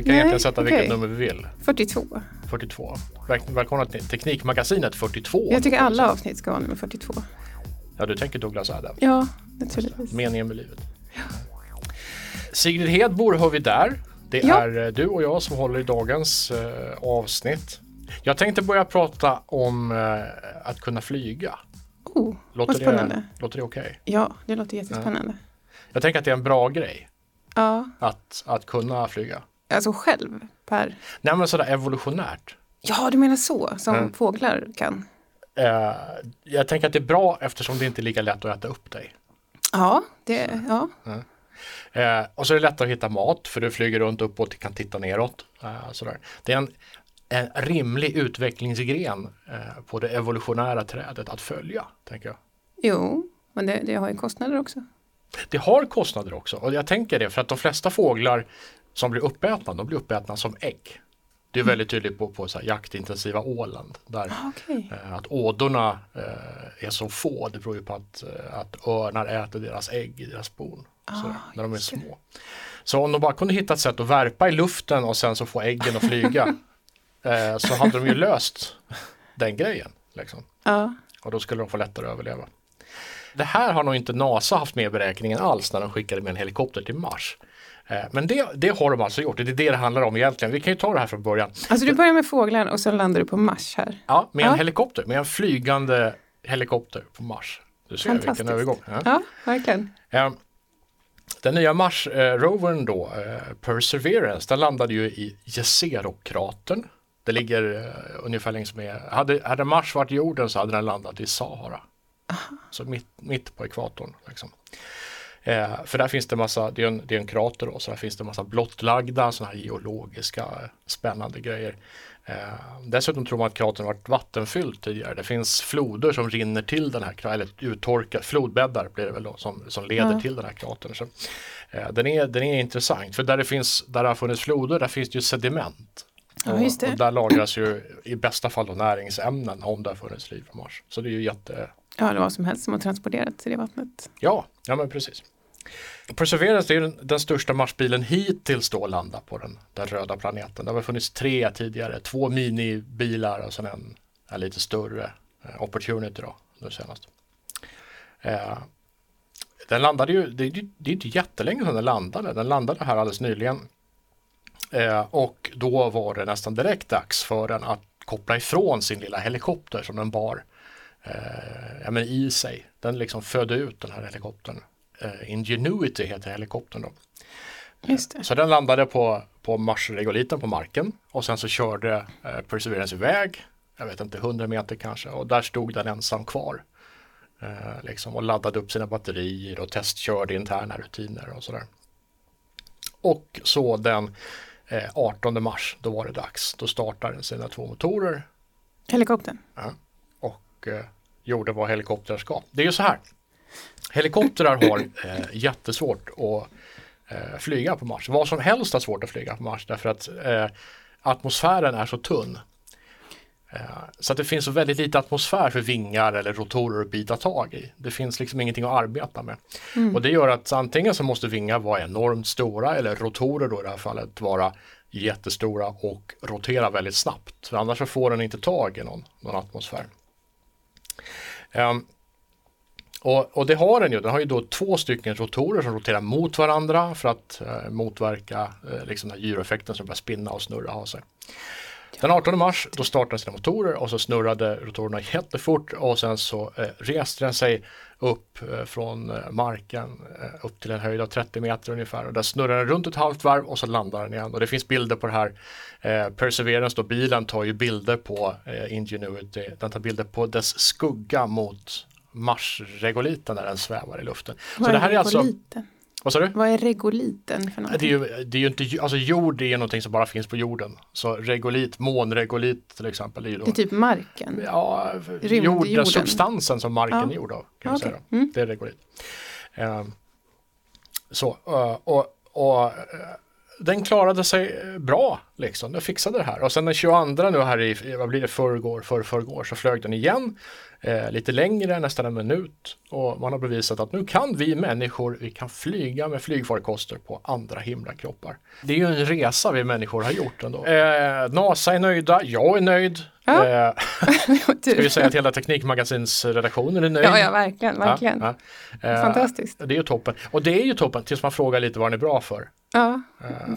vi kan Nej, egentligen sätta okej. vilket nummer vi vill. 42. 42. Väl- Välkomna till Teknikmagasinet 42. Jag tycker alla avsnitt ska vara nummer 42. Ja, du tänker Douglas Adams. Ja, naturligtvis. Meningen med livet. Sigrid Hedbor hör vi där. Det Ja. är eh, du och jag som håller i dagens eh, avsnitt. Jag tänkte börja prata om eh, att kunna flyga. Oh, Låter vad spännande. det, låter det okej? Ja, det låter jättespännande. Jag tänker att det är en bra grej Ja, att, att kunna flyga. Alltså själv per... Nej men sådär evolutionärt. Ja, du menar så, som Mm. fåglar kan. Eh, jag tänker att det är bra eftersom det inte är lika lätt att äta upp dig. Ja, det, ja. Eh, och så är det lättare att hitta mat för du flyger runt uppåt och kan titta neråt. Eh, sådär. Det är en, en rimlig utvecklingsgren eh, på det evolutionära trädet att följa. tänker jag. Jo, men det, det har ju kostnader också. Det har kostnader också och jag tänker det för att de flesta fåglar som blir uppätna, de blir uppätna som ägg. Det är väldigt tydligt på, på så jaktintensiva Åland där Ah, Okej. Eh, Att ådorna eh, är så få, det beror ju på att, eh, att örnar äter deras ägg i deras bon. sådär, när de är små. Så om de bara kunde hitta ett sätt att värpa i luften och sen så få äggen att flyga eh, så hade de ju löst den grejen. Liksom. Ja, Och då skulle de få lättare att överleva. Det här har nog inte NASA haft med i beräkningen alls när de skickade med en helikopter till Mars. Eh, Men det, det har de alltså gjort, det är det det handlar om egentligen. Vi kan ju ta det här från början. alltså du börjar med fåglar och sen landar du på Mars här. Ja, med en Ja. helikopter, med en flygande helikopter på Mars. Du ser vilken övergång. Ja. Ja, verkligen. Eh, Den nya Mars-rovern då, eh, Perseverance, den landade ju i Jezero-kratern. Det ligger ungefär längs med, hade, hade Mars varit jorden så hade den landat i Sahara. Så mitt, mitt på ekvatorn. Liksom. Eh, för där finns det massa, det är en, det är en krater då, så där finns det massa blottlagda sådana här geologiska eh, spännande grejer. Eh, dessutom tror man att kratern varit vattenfylld tidigare. Det finns floder som rinner till den här eller uttorkat, flodbäddar blir det väl då, som, som leder Ja. till den här kratern. Så, eh, den, är, den är intressant, för där det, finns, där det har funnits floder, där finns det ju sediment. Ja, Och-. Och där lagras ju i bästa fall då näringsämnen om det har funnits liv på Mars. Så det är ju jätte, Ja, eller vad som helst som har transporterats i det vattnet. Ja, ja men precis. Perseverance är den, den största Marsbilen hittills då landa på den, den röda planeten. Det har funnits tre tidigare, två minibilar och sen en, en lite större eh, Opportunity då, nu senast. Eh, den landade ju, det, är det är inte jättelänge sedan den landade, den landade här alldeles nyligen. Eh, och då var det nästan direkt dags för den att koppla ifrån sin lilla helikopter som den bar eh, ja, men i sig. Den liksom födde ut den här helikoptern. Eh, Ingenuity heter helikoptern då. Så den landade på, på Mars-regoliten på marken och sen så körde eh, Perseverance iväg, jag vet inte, 100 meter kanske och där stod den ensam kvar. Eh, liksom, och laddade upp sina batterier och testkörde interna rutiner och sådär. Och så den eh, 18 mars, då var det dags. Då startade den sina två motorer Helikoptern. Ja. Och eh, gjorde vad helikoptrar ska. Det är ju så här. Helikoptrar har eh, jättesvårt att eh, flyga på Mars. Vad som helst har svårt att flyga på Mars därför att eh, atmosfären är så tunn. Eh, så att det finns så väldigt lite atmosfär för vingar eller rotorer att bita tag i. Det finns liksom ingenting att arbeta med. Och det gör att antingen så måste vingar vara enormt stora eller rotorer då i det här fallet vara jättestora och rotera väldigt snabbt. För annars så får den inte tag i någon, någon atmosfär. Um, och, och det har den ju. Den har ju då två stycken rotorer som roterar mot varandra för att eh, motverka eh, liksom den här gyroeffekten som börjar spinna och snurra av sig. Den 18 mars då startade sina motorer och så snurrade rotorerna jättefort och sen så eh, reste den sig upp eh, från eh, marken eh, upp till en höjd av 30 meter ungefär och där snurrar den runt ett halvt varv och så landar den igen och det finns bilder på det här eh, Perseverance då bilen tar ju bilder på eh, Ingenuity den tar bilder på dess skugga mot Mars-regoliten när den svävar i luften. Så det här är alltså? Vad sa du? Vad är regoliten för Det är, någonting? ju, det är ju inte, alltså jord är ju någonting som bara finns på jorden. Så regolit, månregolit till exempel. Är då, Det är typ marken. ja, jord, den jorden. substansen som marken Ja. är gjord av. Kan man Okej. säga. Mm. Det är regolit. Ehm, så, eh, och, och eh, den klarade sig bra liksom, den fixade det här. Och sen den 22 nu här i, vad blir det, förrgår, för förrgår så flög den igen. Eh, lite längre, nästan en minut. Och man har bevisat att nu kan vi människor, vi kan flyga med flygfarkoster på andra himlakroppar. Det är ju en resa vi människor har gjort ändå. Eh, NASA är nöjda, jag är nöjd. Ja. Eh, ska vi säga att hela Teknikmagasinsredaktionen är nöjd. Ja, ja, verkligen, verkligen. Ja, ja. Eh, Fantastiskt. Det är ju toppen. Och det är ju toppen tills man frågar lite vad den är bra för. Ja.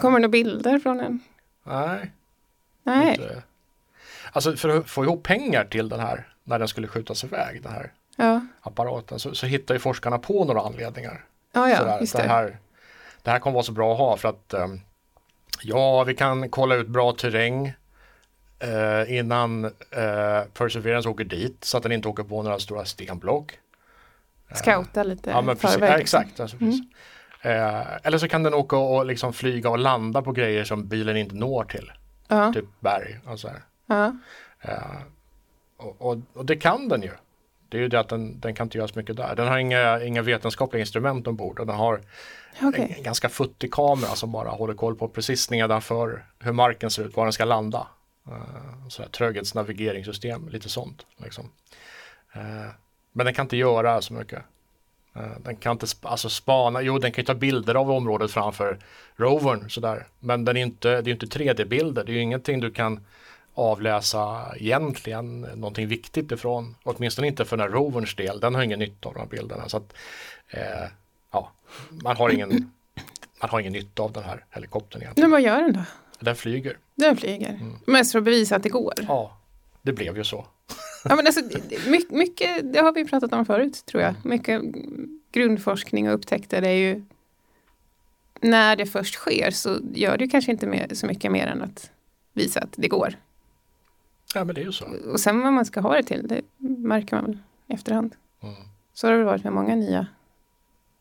Kommer det några bilder från den? Nej. Nej. Inte. Alltså för att få ihop pengar till den här när den skulle skjutas iväg, den här Ja, apparaten, så, så hittar ju forskarna på några anledningar. ja, ja Sådär, det. här, det här kommer vara så bra att ha för att ehm, ja, vi kan kolla ut bra terräng eh, innan eh, Perseverance åker dit så att den inte åker på några stora stenblock. Scouta lite Ja, men precis. Ja, liksom. exakt. Alltså, precis. Eh, eller så kan den åka och liksom flyga och landa på grejer som bilen inte når till. Ja, Typ berg och så här. Ja. Eh, och, och, och det kan den ju. Det är ju det att den, den kan inte göra så mycket där. Den har inga, inga vetenskapliga instrument ombord och den har okej. en ganska futtig kamera som bara håller koll på precis nedanför hur marken ser ut, var den ska landa. Uh, så här, tröghetsnavigeringssystem, lite sånt. Liksom. Eh, men den kan inte göra så mycket. Den kan inte sp- alltså spana, jo den kan ju ta bilder av området framför rovern sådär. Men den är inte, det är inte 3D-bilder, det är ju ingenting du kan avläsa egentligen någonting viktigt ifrån. Åtminstone inte för den här roverns del, den har ingen nytta av de här bilderna. Så att, eh, ja, man har ingen man har ingen nytta av den här helikoptern egentligen. Men vad gör den då? Den flyger. Den flyger. Mm. Mest för att bevisa att det går. Ja, det blev ju så. Ja, men alltså, mycket, mycket, det har vi pratat om förut tror jag. Mycket grundforskning och upptäckter är ju när det först sker så gör det kanske inte mer, så mycket mer än att visa att det går. Ja, men det är ju så. Och sen vad man ska ha det till, det märker man väl efterhand. Mm. Så har det väl varit med många nya,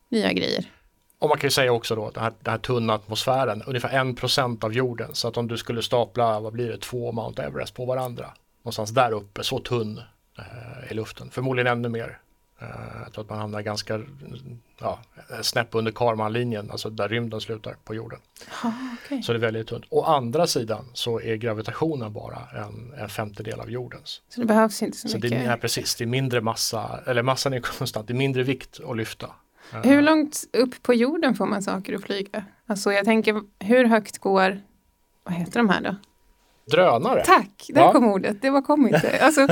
nya grejer. Och man kan ju säga också då, den här, den här tunna atmosfären, ungefär en procent av jorden. Så att om du skulle stapla, vad blir det, två Mount Everest på varandra. Någonstans där uppe, så tunn eh, i luften. Förmodligen ännu mer. Eh, jag tror att man hamnar ganska, ja, snäpp under Karmanlinjen, alltså där rymden slutar på jorden. Ja, okej. Så det är väldigt tunt. Å andra sidan så är gravitationen bara en, en femtedel av jordens. Så det behövs inte så, Så det mycket. är, ja, precis, det är mindre massa, eller massan är konstant, det är mindre vikt att lyfta. Eh, Hur långt upp på jorden får man saker att flyga? Alltså jag tänker, hur högt går, vad heter de här då? Drönare. Tack, där Ja. kom ordet, det var kom inte. Alltså,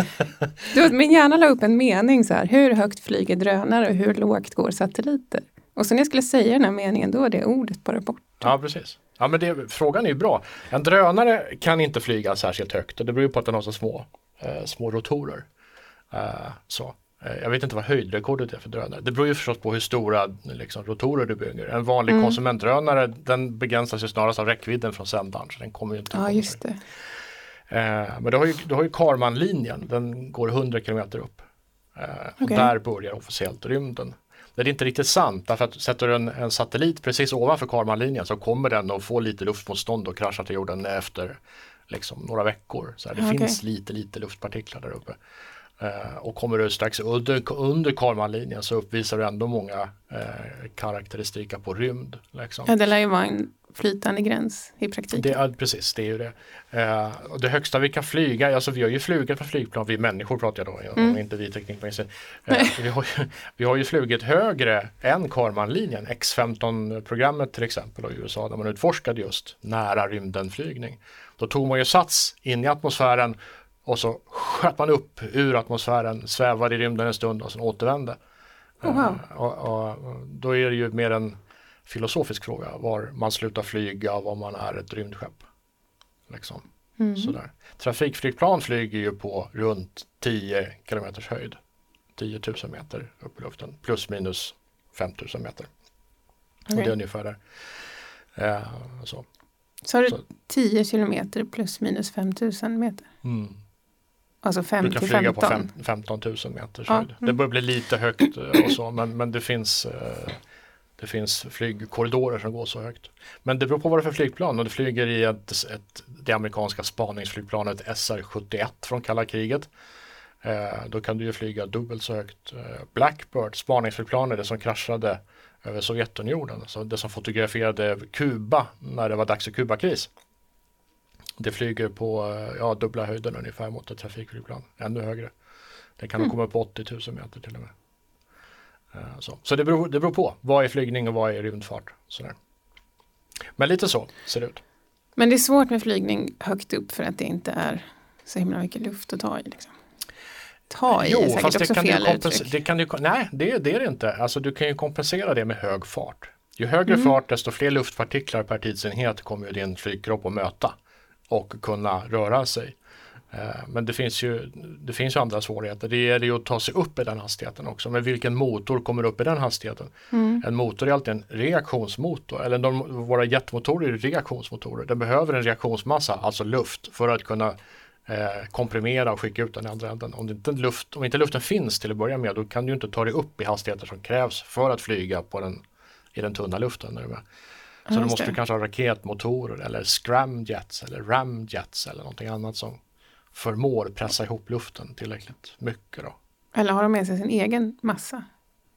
du, min hjärna la upp en mening så här, hur högt flyger drönare och hur lågt går satelliter? Och så när jag skulle säga den här meningen, då var det ordet bara bort. Ja, precis. Ja, men det, frågan är ju bra. En drönare kan inte flyga särskilt högt och det beror ju på att den har så små, eh, små rotorer. Eh, så. Eh, jag vet inte vad höjdrekordet är för drönare. Det beror ju förstås på hur stora liksom, rotorer du bygger. En vanlig Mm. konsumentdrönare den begränsas ju snarast av räckvidden från sändaren. Så den kommer ju inte Ja, just det. Eh, men du har ju, du har ju Karmanlinjen, den går 100 kilometer upp. Eh, och Okej. där börjar officiellt rymden. Det är inte riktigt sant, därför att sätter du en, en satellit precis ovanför Karmanlinjen så kommer den att få lite luftmotstånd och krascha till jorden efter liksom, några veckor. Så här, det Okej. finns lite, lite luftpartiklar där uppe. Eh, och kommer du strax under, under Karmanlinjen så uppvisar du ändå många eh, karaktäristika på rymd. Liksom. Ja, det lär ju vara en flytande gräns i praktiken. Det, ja, precis, det är ju det. Eh, och det högsta vi kan flyga, alltså vi har ju flugit på flygplan, vi människor pratar jag då, Mm. inte vi teknikmagasinet. Eh, vi, har ju, vi har ju flugit högre än Karmanlinjen, X-15-programmet till exempel och i USA där man utforskade just nära rymden-flygning. Då tog man ju sats in i atmosfären och så sköt man upp ur atmosfären, svävade i rymden en stund och sen återvände. Oh, wow. Eh, och, och, då är det ju mer en filosofisk fråga var man slutar flyga och var man är ett rymdskepp. Liksom. Mm. Sådär. Trafikflygplan flyger ju på runt 10 kilometers höjd. 10 000 meter upp i luften plus minus 5 000 meter. Och det är ungefär där. Eh, så. Har du så- 10 kilometer plus minus 5000 meter. Mm. Alltså 5 Brukar till flyga på 15. fem, 15 000 meters Ja, höjd. Det mm. börjar bli lite högt eh, och så men, men det finns eh, det finns flygkorridorer som går så högt. Men det beror på vad det är för flygplan och det flyger i ett, ett, det amerikanska spaningsflygplanet SR-71 från kalla kriget. Eh, då kan du ju flyga dubbelt så högt. Blackbird, spaningsflygplanet, det som kraschade över Sovjetunionen, så det som fotograferade Kuba när det var dags för Kubakris. Det flyger på ja, dubbla höjden ungefär mot ett trafikflygplan, ännu högre. Det kan mm. komma upp på 80 000 meter till och med. Eh, så, så det, beror, det beror på, vad är flygning och vad är rymdfart? Sådär. Men lite så ser det ut. Men det är svårt med flygning högt upp för att det inte är så himla mycket luft att ta i. Liksom. Ta i jo, är säkert fast också det kan fel uttryck. det kan du, Nej, det, det är det inte. Alltså du kan ju kompensera det med hög fart. Ju högre Mm. fart desto fler luftpartiklar per tidsenhet kommer ju din flygkropp att möta och kunna röra sig. Eh, Men det finns, ju, det finns ju andra svårigheter. Det gäller ju att ta sig upp i den hastigheten också. Men vilken motor kommer upp i den hastigheten? Mm. En motor är alltid en reaktionsmotor. Eller de, våra jetmotorer är reaktionsmotorer. Den behöver en reaktionsmassa, alltså luft, för att kunna eh, komprimera och skicka ut den i andra änden. Om, det inte luft, om inte luften finns till att börja med, då kan du inte ta dig upp i hastigheter som krävs för att flyga på den, i den tunna luften. Är med? Så Ja, du måste det. kanske ha raketmotorer eller scramjets eller ramjets eller någonting annat som förmår pressa ihop luften tillräckligt mycket. Då. Eller har de med sig sin egen massa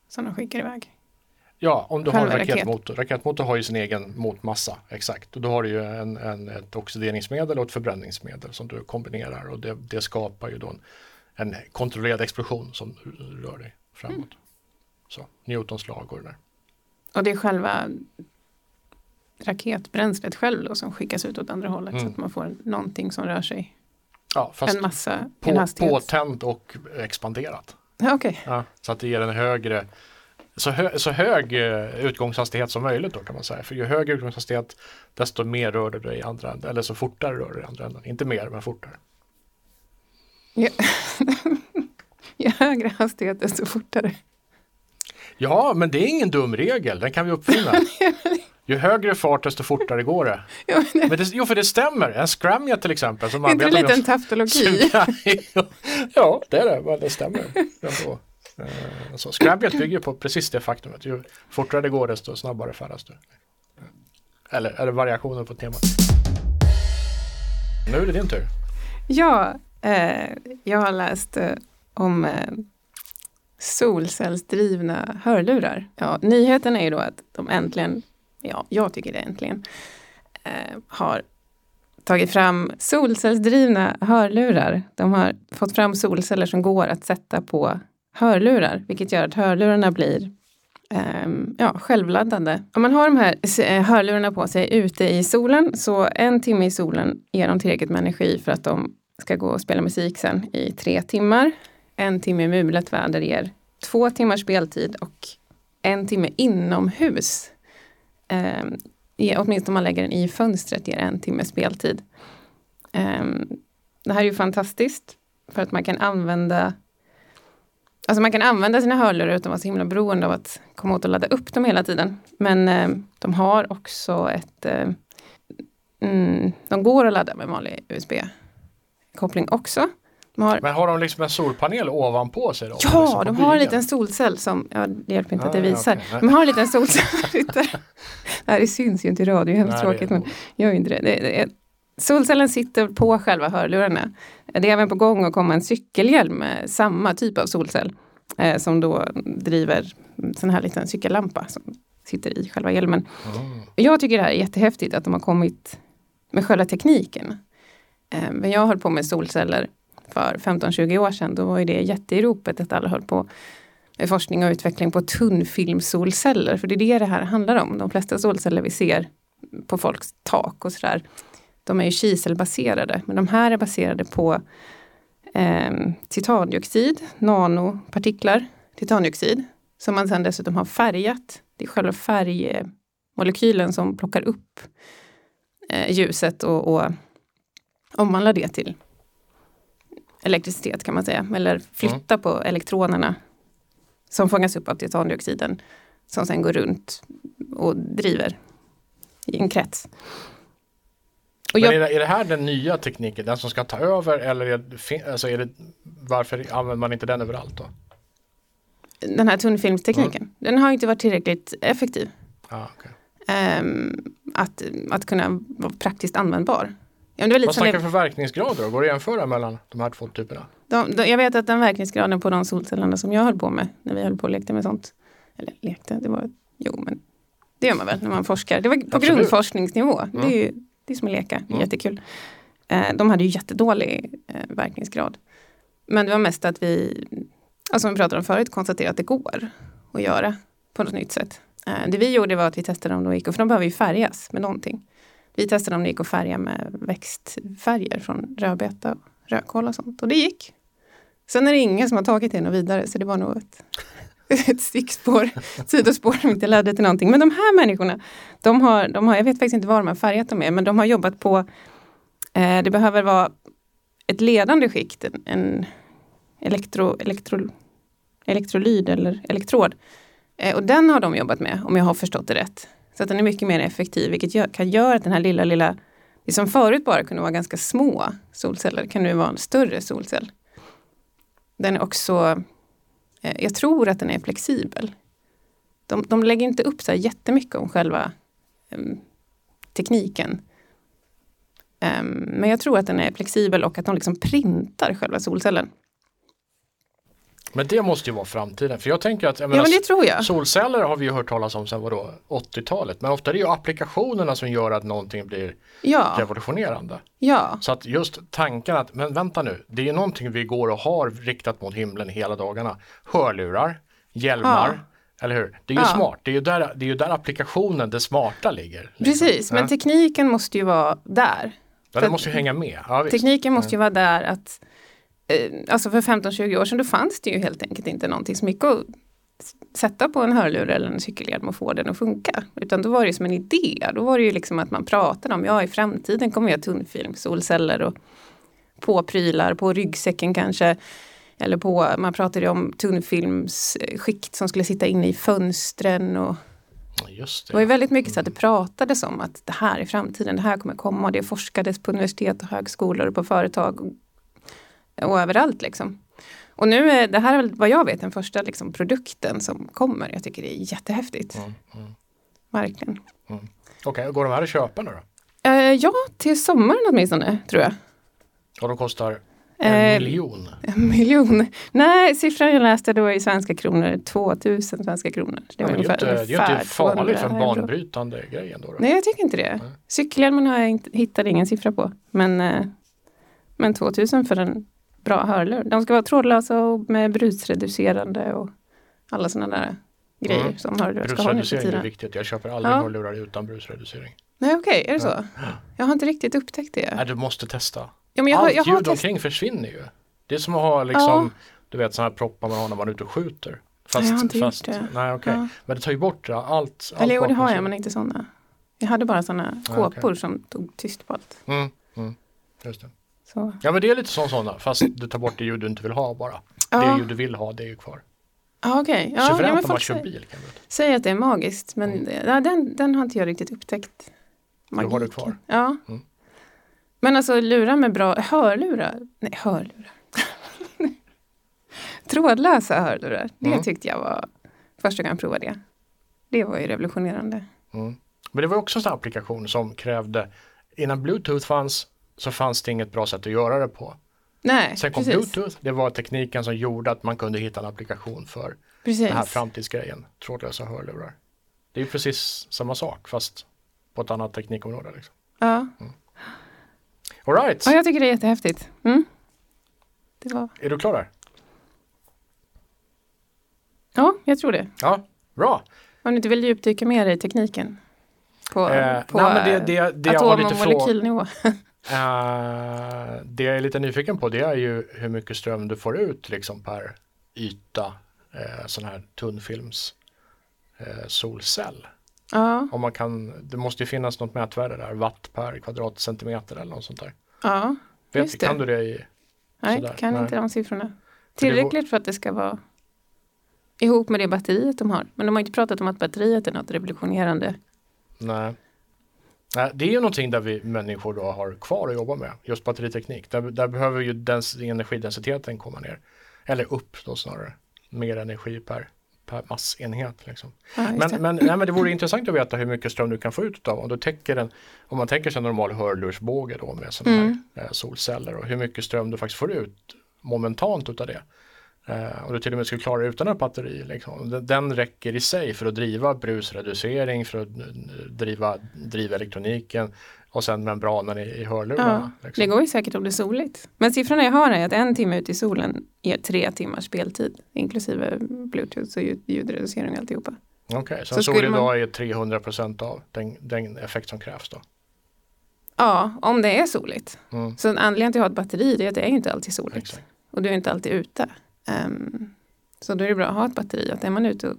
som de skickar iväg? Ja, om du har en Själva raket. raketmotor. Raketmotor har ju sin egen motmassa, exakt. Och då har du ju en, en, ett oxideringsmedel och ett förbränningsmedel som du kombinerar och det, det skapar ju då en, en kontrollerad explosion som rör dig framåt. Mm. Så, Newtons lag och det där. Och det är själva raketbränslet själv då som skickas ut åt andra hållet så Mm. att man får någonting som rör sig. Ja, fast en massa, en på, hastighet. påtänt och expanderat. Ja, Okej, Ja, så att det ger en högre så, hö, så hög eh, utgångshastighet som möjligt då kan man säga. För ju högre utgångshastighet desto mer rör du dig i andra änden. Eller så fortare rör du dig i andra änden. Inte mer men fortare. ju högre hastighet desto fortare. Ja, men det är ingen dum regel. Den kan vi uppfinna. Ju högre fart desto fortare går det. Ja, men det jo, för det stämmer. En scramjet till exempel. Som är inte det lite en taftologi? ja, det är det. Det stämmer. Ändå. Eh, Så scramjet bygger på precis det faktumet. Ju fortare det går desto snabbare färdas du. Eller det variationer på temat? Nu är det din tur. Ja, eh, jag har läst eh, om eh, solcellsdrivna hörlurar. Ja, nyheten är ju då att de äntligen, ja, jag tycker det äntligen, eh, har tagit fram solcellsdrivna hörlurar. De har fått fram solceller som går att sätta på hörlurar, vilket gör att hörlurarna blir ehm, ja, självladdande. Om man har de här eh, hörlurarna på sig ute i solen, så en timme i solen ger de tillräckligt med energi för att de ska gå och spela musik sen i tre timmar. En timme i mulet väder ger två timmars speltid och en timme inomhus, eh, åtminstone om man lägger den i fönstret, ger en timme speltid. Eh, det här är ju fantastiskt för att man kan använda Alltså man kan använda sina hörlurar utan att vara så himla beroende av att komma åt och ladda upp dem hela tiden. Men eh, de har också ett... Eh, mm, de går att ladda med vanlig USB-koppling också. Har, Men har de liksom en solpanel ovanpå sig då? ja, Liksom de har en bilen? liten solcell som... Ja, det hjälper inte att Ah, jag visar. okej. Nej. De har en liten solcell det syns ju inte i radio, hemskt Nej, tråkigt. Men gör ju inte det. det, det är, solcellen sitter på själva hörlurarna. Det är även på gång att komma en cykelhjälm med samma typ av solcell. Eh, som då driver en sån här liten cykellampa som sitter i själva hjälmen. Mm. Jag tycker det här är jättehäftigt att de har kommit med själva tekniken. Eh, Men jag höll på med solceller för 15-20 år sedan. Då var ju det jätte i ropet att alla höll på med forskning och utveckling på tunnfilmsolceller. För det är det det här handlar om. De flesta solceller vi ser på folks tak och sådär. De är ju kiselbaserade. Men de här är baserade på eh, titandioxid, nanopartiklar, titandioxid. Som man sedan dessutom har färgat. Det är själva färgmolekylen som plockar upp eh, ljuset och, och omvandlar det till elektricitet kan man säga. Eller flytta på elektronerna som fångas upp av titandioxiden. Som sen går runt och driver i en krets. Och Men jag, är, det, är det här den nya tekniken, den som ska ta över eller är det, alltså är det, varför använder man inte den överallt då? den här tunnfilmstekniken, den har inte varit tillräckligt effektiv. Ah, okay. ehm, att, att kunna vara praktiskt användbar. Ja, det var lite Vad snackar det, vi för verkningsgrader då? Går det att jämföra mellan de här två typerna? de, de, jag vet att den verkningsgraden på de solcellerna som jag höll på med när vi höll på och lekte med sånt. Eller lekte, det var, jo men det gör man väl när man forskar. Det var på Absolut. grundforskningsnivå. Mm. Det är ju det är som att leka, Mm. jättekul. Eh, de hade ju jättedålig eh, verkningsgrad. Men det var mest att vi, alltså som vi pratade om förut, konstaterade att det går att göra på något nytt sätt. Eh, det vi gjorde var att vi testade om de gick, för de behöver ju färgas med någonting. Vi testade om det gick att färga med växtfärger från rödbeta och rödkål och sånt. Och det gick. Sen är det ingen som har tagit det något vidare, så det var nog ett, ett stickspår, sidospår som inte ledde till någonting. Men de här människorna, de har, de har, jag vet faktiskt inte vad de har färgat dem med, men de har jobbat på, eh, det behöver vara ett ledande skikt, en, en elektro, elektro, elektrolyd eller elektrod. Eh, och den har de jobbat med, om jag har förstått det rätt. Så att den är mycket mer effektiv, vilket gör, kan göra att den här lilla, lilla, det som förut bara kunde vara ganska små solceller, kan nu vara en större solcell. Den är också, eh, jag tror att den är flexibel. De, de lägger inte upp så här jättemycket om själva em, tekniken. Em, men jag tror att den är flexibel och att de liksom printar själva solcellen. Men det måste ju vara framtiden. För jag tänker att jag Ja menar, men det tror jag. solceller har vi ju hört talas om sedan vadå, 80-talet. Men ofta är det ju applikationerna som gör att någonting blir Ja, revolutionerande. ja, Så att just tanken att, men vänta nu, det är ju någonting vi går och har riktat mot himlen hela dagarna. Hörlurar, hjälmar, eller hur? Det är ju Ja. smart, det är ju, där, det är ju där applikationen, det smarta ligger. liksom. precis. Men ja. tekniken måste ju vara där. Ja, att- måste ju hänga med. Ja. Tekniken måste ju vara där att Alltså för 15-20 år sedan då fanns det ju helt enkelt inte någonting som gick att sätta på en hörlur eller en cykelhjälm och få den att funka. Utan då var det ju som en idé. Då var det ju liksom att man pratade om ja i framtiden kommer ha tunnfilm, solceller och på prylar, på ryggsäcken kanske. Eller på, man pratade ju om tunnfilmsskikt som skulle sitta inne i fönstren och Just det var ju det. väldigt mycket så att det pratades om att det här är framtiden, det här kommer komma. Det forskades på universitet och högskolor och på företag och, överallt liksom. Och nu är det här är vad jag vet den första liksom, produkten som kommer. Jag tycker det är jättehäftigt. Mm, mm. Verkligen. Okej, går de här att köpa nu då? Eh, ja, till sommaren åtminstone tror jag. Och de kostar en Eh, miljon. En miljon. Nej, siffran jag läste då i svenska kronor 2000 svenska kronor. Det Ja, var ju ungefär, inte, det är ju inte farligt för en 200 euro. banbrytande grej ändå. Då. Nej, jag tycker inte det. Nej. Cykelhjälmen har jag inte, hittade ingen siffra på. Men, eh, men 2000 för en bra hörlur. De ska vara trådlösa och med brusreducerande och alla sådana där grejer Mm. som hörlurar ska ha nu för Brusreducering är viktigt. Jag köper aldrig Ja. hörlurar utan brusreducering. Nej, okej, är det Ja. så? Jag har inte riktigt upptäckt det. Nej, du måste testa. Ja, men jag, har- Allt jag har ljud omkring försvinner ju. Det är som att ha liksom, du vet sådana här proppar man har när man är ute och skjuter. Fast, jag har inte gjort fast, det. Nej, okej. Ja. Men det tar ju bort allt. allt Eller jo, det har jag, men inte sådana. Jag hade bara sådana Ja, kåpor okej. som tog tyst på allt. Mm, mm, just det. Så. Ja men det är lite som sådana, fast du tar bort det ljud du inte vill ha bara. Det Ja, ljud du vill ha, det är ju kvar. ja okej. Ja, ja, Suveränt men om man kör bil. Kan du säger att det är magiskt, men Mm. ja, den, den har inte jag riktigt upptäckt. Du har det Magiken. kvar. Ja. Mm. Men alltså lurar med bra, hörlurar, nej hörlurar. Trådlösa hörlurar, det Mm. tyckte jag var första gången jag provade det. Det var ju revolutionerande. Mm. Men det var också en sån applikation som krävde, innan Bluetooth fanns så fanns det inget bra sätt att göra det på. Nej, Sen kom precis. Bluetooth, det var tekniken som gjorde att man kunde hitta en applikation för precis. den här framtidsgrejen, trådlösa hörlurar. Det är precis samma sak fast på ett annat teknikområde. Liksom. Ja. All right, ja, jag tycker det är jättehäftigt. Mm. Det var, är du klar där? ja, jag tror det. Ja, bra. Om du inte vill djupdyka mer i tekniken. På, Eh, på nej, men det, det, det har atom och molekylnivå. Eh, det jag är lite nyfiken på det är ju hur mycket ström du får ut liksom per yta eh, sån här tunnfilms eh, solcell. Ja, Om man kan, det måste ju finnas något mätvärde där, watt per kvadratcentimeter eller något sånt där. ja. Vet, Just det. Kan du det i, Nej, Sådär, kan nej. inte de siffrorna. Tillräckligt för att det ska vara ihop med det batteriet de har. Men de har inte pratat om att batteriet är något revolutionerande. nej. Det är ju någonting där vi människor då har kvar att jobba med, just batteriteknik. Där, där behöver ju dens, energidensiteten komma ner. Eller upp då snarare. Mer energi per, per massenhet. Liksom. Ja, Men, det. men, nej, men det vore intressant att veta hur mycket ström du kan få ut av om du täcker en, om man tänker sig en normal hörlursbåge då med sådana Mm. här eh, solceller och hur mycket ström du faktiskt får ut momentant utav det. Eh, och du till och med skulle klara utan ett batteri. Liksom. Den, räcker i sig för att driva brusreducering, för att eh, driva, driva elektroniken och sen membranen i, i hörlurarna. Ja, liksom. det går ju säkert om det är soligt. Men siffrorna jag har är att en timme ute i solen ger tre timmars speltid. Inklusive bluetooth och ljud, ljudreducering och alltihopa. Okej, så, Så en solig man- dag är 300% av den, den effekt som krävs då. Ja, om det är soligt. Mm, Så anledningen till att ha ett batteri är att det är inte alltid soligt. exakt. Och du är inte alltid ute. Ehm, så då är det bra att ha ett batteri. Att är man ute och,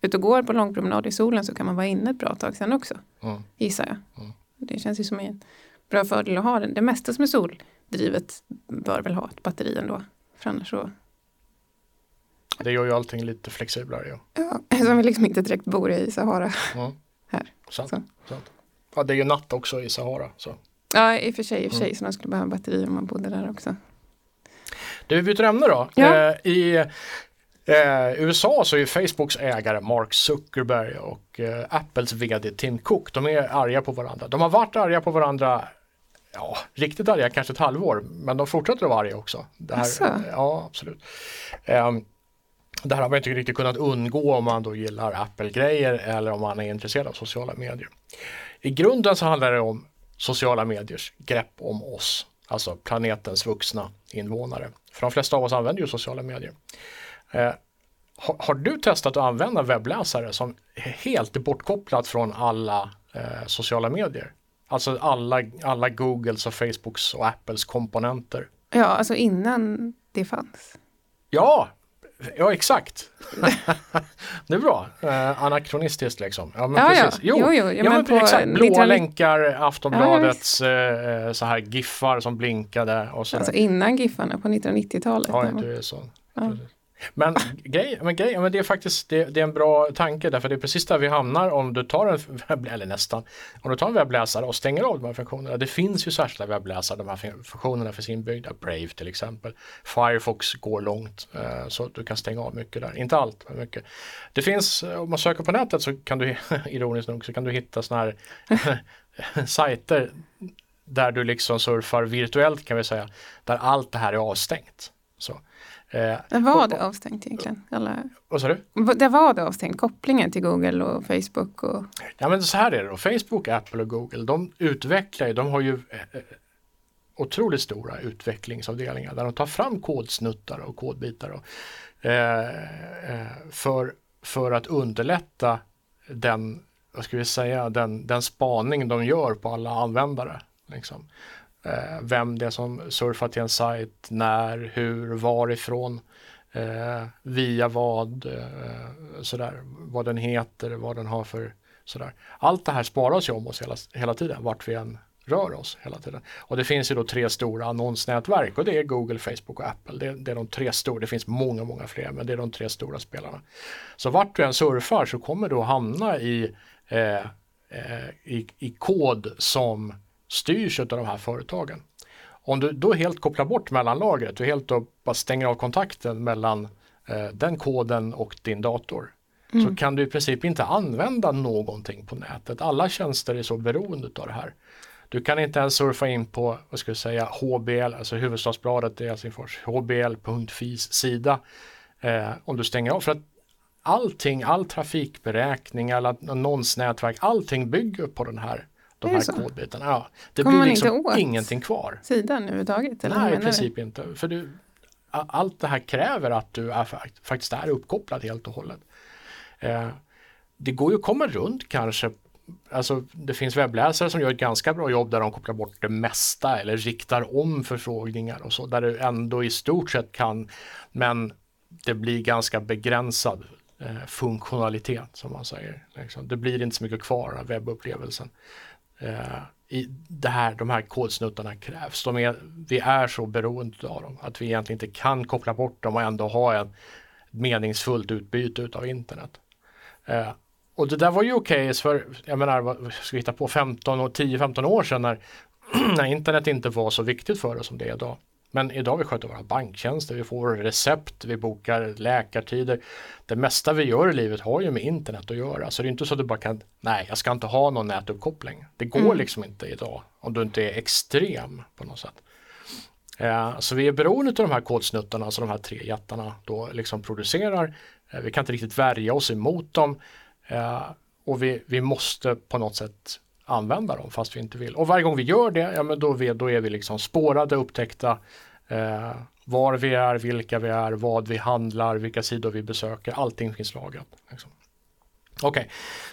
ute och går på långpromenad i solen så kan man vara inne ett bra tag sen också. Mm. Gissar jag. Mm. Det känns ju som en bra fördel att ha den. Det mesta som är soldrivet bör väl ha ett batteri ändå. För annars så Det gör ju allting lite flexiblare. Ja. Ja, som vi liksom inte direkt bor i Sahara. Mm. Här. Sant, Så. sant. Ja, det är ju natt också i Sahara. Så. Ja, i och för sig, i och för sig Mm. så man skulle behöva batteri om man bodde där också. Du, vi byter ämne då. Ja. Eh, I eh, USA så är Facebooks ägare Mark Zuckerberg och eh, Apples vd Tim Cook, de är arga på varandra. De har varit arga på varandra, ja, riktigt arga kanske ett halvår, men de fortsätter att vara arga också. Det här, ja, absolut. Ehm, det här har man inte riktigt kunnat undgå om man då gillar Apple-grejer eller om man är intresserad av sociala medier. I grunden så handlar det om sociala mediers grepp om oss, alltså planetens vuxna invånare. För de flesta av oss använder ju sociala medier. Eh, har, har du testat att använda webbläsare som är helt bortkopplat från alla eh, sociala medier? Alltså alla, alla Googles och Facebooks och Apples komponenter. Ja, alltså innan det fanns. Ja, ja exakt. det är bra. Eh, anakronistiskt liksom. Ja, men Ja, ja. precis. Jo, Jo, jo, ja, men men på exakt. Blåa 1990 länkar, Aftonbladets eh, så här giffar som blinkade och så Alltså innan Giffarna på 1990-talet. Ja, du är så. Ja. Precis. Men, grej, men, grej, men det är faktiskt det, det är en bra tanke därför det är precis där vi hamnar om du tar en webb, eller nästan, om du tar en webbläsare och stänger av de här funktionerna. Det finns ju särskilda webbläsare, de här fun- funktionerna finns inbyggda, Brave till exempel. Firefox går långt eh, så du kan stänga av mycket där, inte allt men mycket. Det finns, eh, om man söker på nätet så kan du, ironiskt nog, så kan du hitta sådana här sajter där du liksom surfar virtuellt kan vi säga, där allt det här är avstängt. Så. Eh, Där var och- det avstängt egentligen. Alla... vad sa du? Där var det avstängt, kopplingen till Google och Facebook. Och... Ja men så här är det då, Facebook, Apple och Google, de utvecklar ju, de har ju eh, eh, otroligt stora utvecklingsavdelningar där de tar fram kodsnuttar och kodbitar eh, för, för att underlätta den, vad ska vi säga, den, den spaning de gör på alla användare. Liksom. Eh, vem det är som surfar till en sajt, när, hur, varifrån, eh, via vad, eh, sådär, vad den heter, vad den har för sådär. Allt det här sparas ju om oss hela, hela tiden, vart vi än rör oss hela tiden. Och det finns ju då tre stora annonsnätverk och det är Google, Facebook och Apple. Det, det är de tre stora, det finns många, många fler, men det är de tre stora spelarna. Så vart du än surfar så kommer du att hamna i, eh, eh, i, i kod som styrs av de här företagen. Om du då helt kopplar bort mellanlagret, du helt bara stänger av kontakten mellan eh, den koden och din dator så kan du i princip inte använda någonting på nätet. Alla tjänster är så beroende av det här. Du kan inte ens surfa in på, vad ska jag säga, HBL, alltså huvudstadsbladet i Helsingfors, hbl.fis sida eh, om du stänger av. För att allting, all trafikberäkning, alla annonsnätverk, allting bygger på den här, de här kodbitarna. Ja, det Kommer blir liksom inte åt? ingenting kvar. Sidan överhuvudtaget? Eller Nej, i menar du? princip inte. För du, allt det här kräver att du är, fakt- faktiskt är uppkopplad helt och hållet. Eh, det går ju att komma runt kanske. Alltså, det finns webbläsare som gör ett ganska bra jobb där de kopplar bort det mesta eller riktar om förfrågningar och så där du ändå i stort sett kan men det blir ganska begränsad eh, funktionalitet som man säger. Liksom. Det blir inte så mycket kvar av webbupplevelsen. Eh, i det här, de här kodsnuttarna krävs. De är, vi är så beroende av dem att vi egentligen inte kan koppla bort dem och ändå ha ett meningsfullt utbyte av internet. Eh, och det där var ju okej för, jag menar, vad ska vi hitta på, 15 och 10-15 år sedan när, när internet inte var så viktigt för oss som det är idag. Men idag vi sköter våra banktjänster, vi får recept, vi bokar läkartider. Det mesta vi gör i livet har ju med internet att göra. Så det är inte så att du bara kan, nej jag ska inte ha någon nätuppkoppling. Det går mm. liksom inte idag om du inte är extrem på något sätt. Eh, så vi är beroende av de här kodsnuttarna som de här tre jättarna då liksom producerar. Eh, vi kan inte riktigt värja oss emot dem eh, och vi, vi måste på något sätt använda dem fast vi inte vill. Och varje gång vi gör det, ja men då, vi, då är vi liksom spårade, upptäckta, eh, var vi är, vilka vi är, vad vi handlar, vilka sidor vi besöker, allting finns lagrat. Liksom. Okej, okay.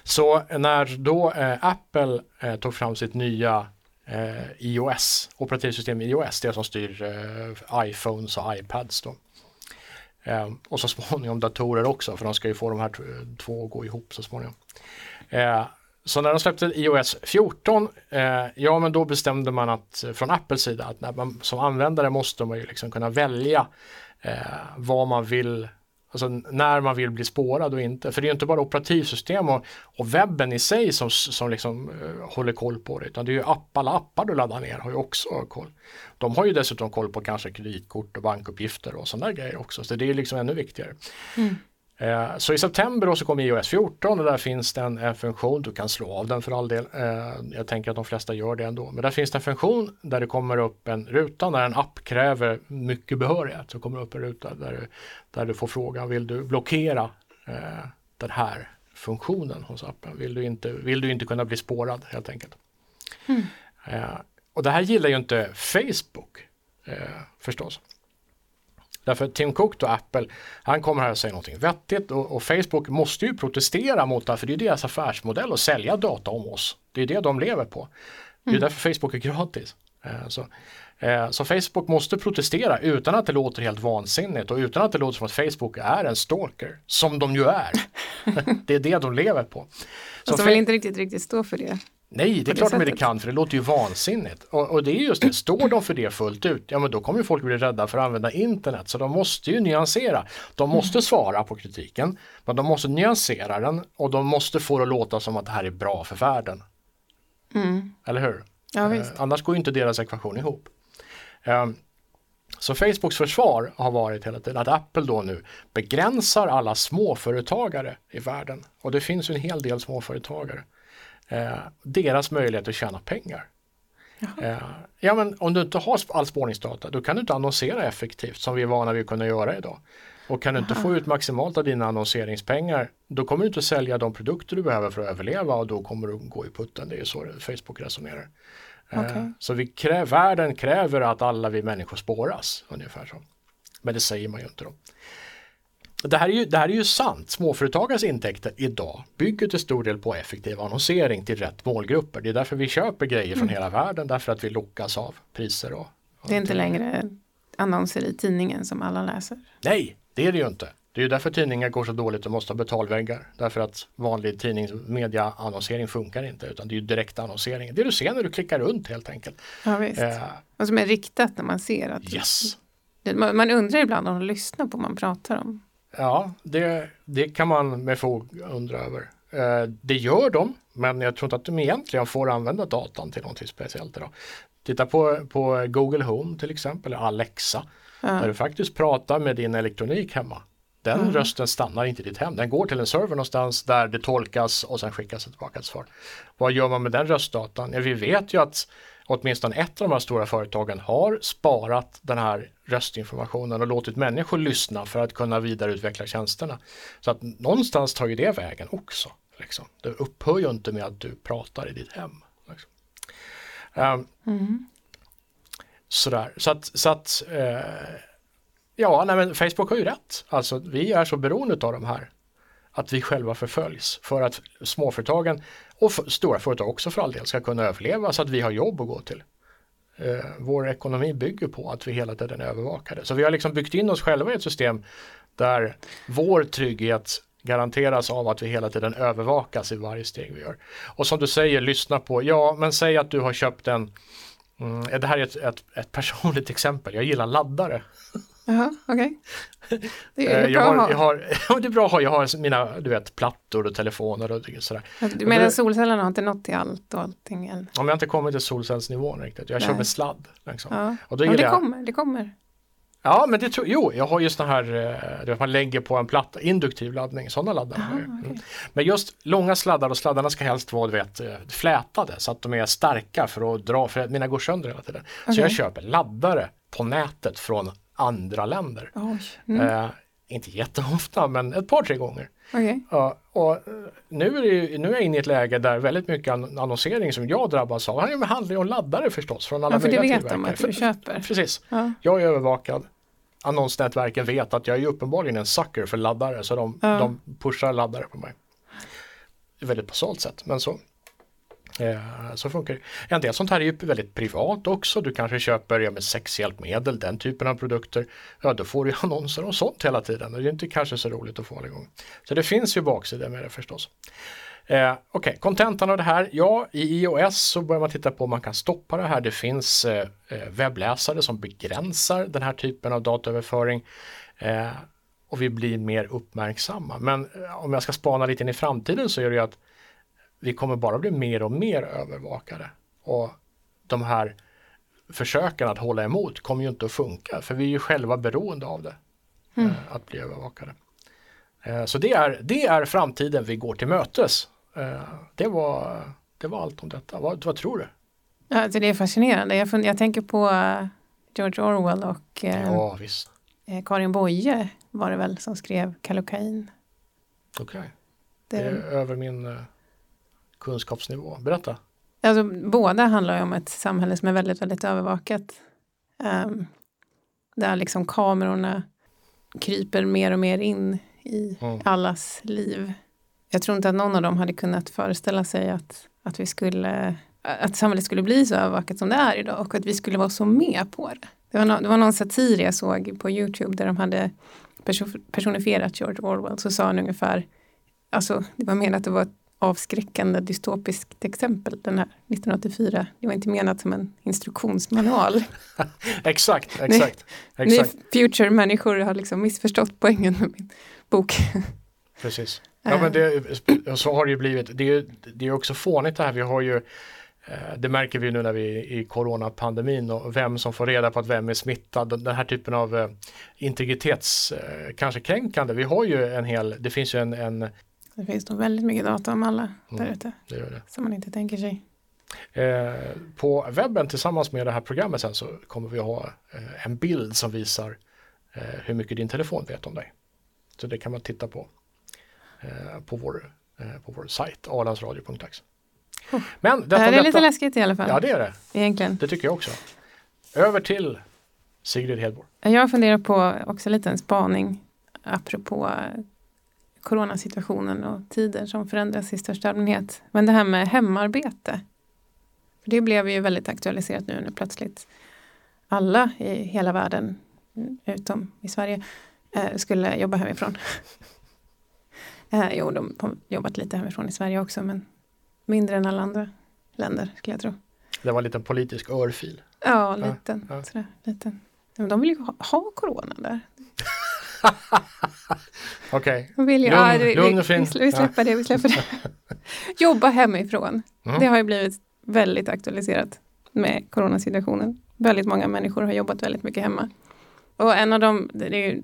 så när då eh, Apple eh, tog fram sitt nya eh, iOS, operativsystem iOS, det som styr eh, iPhones och iPads då. Eh, och så småningom datorer också, för de ska ju få de här två att gå ihop så småningom. Eh, så när de släppte iOS 14, eh, ja men då bestämde man att från Apples sida att när man, som användare måste man ju liksom kunna välja eh, vad man vill, alltså när man vill bli spårad och inte. För det är inte bara operativsystem och, och webben i sig som, som liksom eh, håller koll på det, utan det är ju app, alla appar du laddar ner har ju också koll. De har ju dessutom koll på kanske kreditkort och bankuppgifter och sådana grejer också, så det är liksom ännu viktigare. Mm. Eh, så i september då så kommer iOS 14 och där finns det en, en, funktion, du kan slå av den för all del, eh, jag tänker att de flesta gör det ändå, men där finns det en funktion där det kommer upp en ruta när en app kräver mycket behörighet, så kommer det upp en ruta där, där du får frågan, vill du blockera eh, den här funktionen hos appen? Vill du inte, vill du inte kunna bli spårad helt enkelt? Mm. och det här gillar ju inte Facebook förstås. Därför Tim Cook och Apple, han kommer här och säger någonting vettigt och, och, Facebook måste ju protestera mot det för det är deras affärsmodell att sälja data om oss. Det är det de lever på. Det är mm. därför Facebook är gratis. Eh, så, eh, så, Facebook måste protestera utan att det låter helt vansinnigt och utan att det låter som att Facebook är en stalker, som de ju är. det är det de lever på. Så de vill inte riktigt, riktigt stå för det. Nej, det är klart de inte kan för det låter ju vansinnigt. Och, och, det är just det, står de för det fullt ut, ja men då kommer folk bli rädda för att använda internet. Så de måste ju nyansera. De måste mm. svara på kritiken, men de måste nyansera den och de måste få det att låta som att det här är bra för världen. Mm. Eller hur? Ja, eh, annars går inte deras ekvation ihop. Eh, så Facebooks försvar har varit hela tiden att Apple då nu begränsar alla småföretagare i världen. Och det finns ju en hel del småföretagare eh, deras möjlighet att tjäna pengar. Eh, ja men om du inte har all spårningsdata då kan du inte annonsera effektivt som vi är vana vid att kunna göra idag. Och kan du inte få ut maximalt av dina annonseringspengar då kommer du inte sälja de produkter du behöver för att överleva och då kommer du gå i putten. Det är så Facebook resonerar. Eh, okay. Så vi krä världen kräver att alla vi människor spåras ungefär så. Men det säger man ju inte då. Det här, är ju, det här är ju sant. Småföretagares intäkter idag bygger till stor del på effektiv annonsering till rätt målgrupper. Det är därför vi köper grejer från mm. hela världen därför att vi lockas av priser. Och, och det är inte längre annonser i tidningen som alla läser. Nej, det är det ju inte. Det är ju därför tidningar går så dåligt och måste ha betalväggar. Därför att vanlig tidningsmediaannonsering funkar inte utan det är ju direkt annonsering. Det du ser när du klickar runt helt enkelt. Ja, visst. Eh, och som är riktat när man ser att yes. man undrar ibland om de lyssnar på vad man pratar om. Ja, det, det kan man med fog undra över. Eh, det gör de, men jag tror inte att de egentligen får använda datan till någonting speciellt idag. Titta på, på Google Home till exempel, Alexa, ja. där du faktiskt pratar med din elektronik hemma. Den mm. rösten stannar inte i ditt hem, den går till en server någonstans där det tolkas och sen skickas tillbaka ett svar. Vad gör man med den röstdatan? Ja, vi vet ju att åtminstone ett av de här stora företagen har sparat den här röstinformationen och låtit människor lyssna för att kunna vidareutveckla tjänsterna. Så att någonstans tar ju det vägen också. Liksom. Det upphör ju inte med att du pratar i ditt hem. Liksom. Um, mm. Sådär, så att, så att uh, ja, nej, men Facebook har ju rätt. Alltså vi är så beroende av de här att vi själva förföljs för att småföretagen och stora företag också för all del ska kunna överleva så att vi har jobb att gå till. Eh, vår ekonomi bygger på att vi hela tiden är övervakade. Så vi har liksom byggt in oss själva i ett system där vår trygghet garanteras av att vi hela tiden övervakas i varje steg vi gör. Och som du säger, lyssna på, ja men säg att du har köpt en, mm, det här är ett, ett, ett personligt exempel, jag gillar laddare. Jaha, okej. Det Eh, är jag bra har, att jag ha. har, ja, det är bra att ha. Jag har mina du vet, plattor och telefoner och sådär. Du menar solcellerna har inte nått till allt och allting än? Om jag inte kommit till solcellsnivån riktigt. Jag kör Nej. med sladd. Liksom. Ja, Och då ja det jag- kommer, det kommer. Ja, men det tror Jo, jag har ju sån här, eh, du vet, man lägger på en platta, induktiv laddning, sådana laddar ju. okej. Mm. Men just långa sladdar och sladdarna ska helst vara, du vet, eh, flätade så att de är starka för att dra, för att mina går sönder hela tiden. Så Okej. jag köper laddare på nätet från andra länder. Oj. Mm. Eh, inte jätteofta, men ett par, tre gånger. Okej. Ja, och eh, nu är, det, nu är jag inne i ett läge där väldigt mycket an- annonsering som jag drabbas av, det handlar ju om laddare förstås från alla Ja, för det vet de att du köper. Precis. Ja. Jag är övervakad. Annonsnätverken vet att jag är uppenbarligen en sucker för laddare så de, Ja. de pushar laddare på mig. Väldigt basalt sätt men så. Eh, så funkar det. En del sånt här är ju väldigt privat också. Du kanske köper ja, med sexhjälpmedel, den typen av produkter. Ja, då får du ju annonser om sånt hela tiden. och Det är inte kanske så roligt att få alla gånger. Så det finns ju baksidor med det förstås. Eh, Okej, kontentan av det här. Ja, i iOS så börjar man titta på om man kan stoppa det här. Det finns eh, eh, webbläsare som begränsar den här typen av dataöverföring. Eh, och vi blir mer uppmärksamma. Men eh, om jag ska spana lite in i framtiden så är det ju att vi kommer bara bli mer och mer övervakade. Och de här försöken att hålla emot kommer ju inte att funka för vi är ju själva beroende av det. Mm. Eh, att bli övervakade. Eh, så det är, det är framtiden vi går till mötes. Eh, det, var, det var allt om detta. Vad, vad tror du? Ja, alltså det är fascinerande. Jag, fund- jag tänker på George Orwell och Ja Karin Boye var det väl som skrev Kallocain. okej. Det, Det är över min kunskapsnivå. Berätta. alltså, båda handlar ju om ett samhälle som är väldigt, väldigt övervakat. Um, där liksom kamerorna kryper mer och mer in i Mm. allas liv. Jag tror inte att någon av dem hade kunnat föreställa sig att, att vi skulle att samhället skulle bli så övervakat som det är idag och att vi skulle vara så med på det. Det var, no, det var någon satir jag såg på Youtube där de hade perso- personifierat George Orwell så sa han ungefär alltså det var menat att det var ett avskräckande dystopiskt exempel den här 1984. Det var inte menat som en instruktionsmanual. Exakt, exakt. Ni exakt. future-människor har liksom missförstått poängen med min bok. Precis. Ja, men det, så har det ju blivit. Det är det är också fånigt det här. Vi har ju eh, det märker vi nu när vi är i coronapandemin och vem som får reda på att vem är smittad. Den här typen av eh, integritets, eh, kanske kränkande. Vi har ju en hel, det finns ju en, en Det finns nog väldigt mycket data om alla Mm. där ute det det. som man inte tänker sig. Eh, på webben tillsammans med det här programmet sen så kommer vi ha eh, en bild som visar eh, hur mycket din telefon vet om dig. Så det kan man titta på eh, på, vår, eh, på vår sajt arlandsradio.ax. Oh. Men Det detta, här är lite detta, läskigt i alla fall. Ja det är det, Egentligen. det tycker jag också. Över till Sigrid Hedborg. Jag funderar på också lite en spaning apropå coronasituationen och tider som förändras i största allmänhet. Men det här med hemarbete. För det blev ju väldigt aktualiserat nu när plötsligt alla i hela världen, utom i Sverige, eh, skulle jobba hemifrån. eh, jo, de har jobbat lite hemifrån i Sverige också, men mindre än alla andra länder skulle jag tro. Det var en liten politisk örfil. Ja, liten. ja. Sådär, liten. Men de vill ju ha, ha corona där. Okej, ju, Lugn- ja, lugn och fin. vi, vi släpper det, vi släpper det. Jobba hemifrån. Mm. Det har ju blivit väldigt aktualiserat med coronasituationen. Väldigt många människor har jobbat väldigt mycket hemma. Och en av dem, det är ju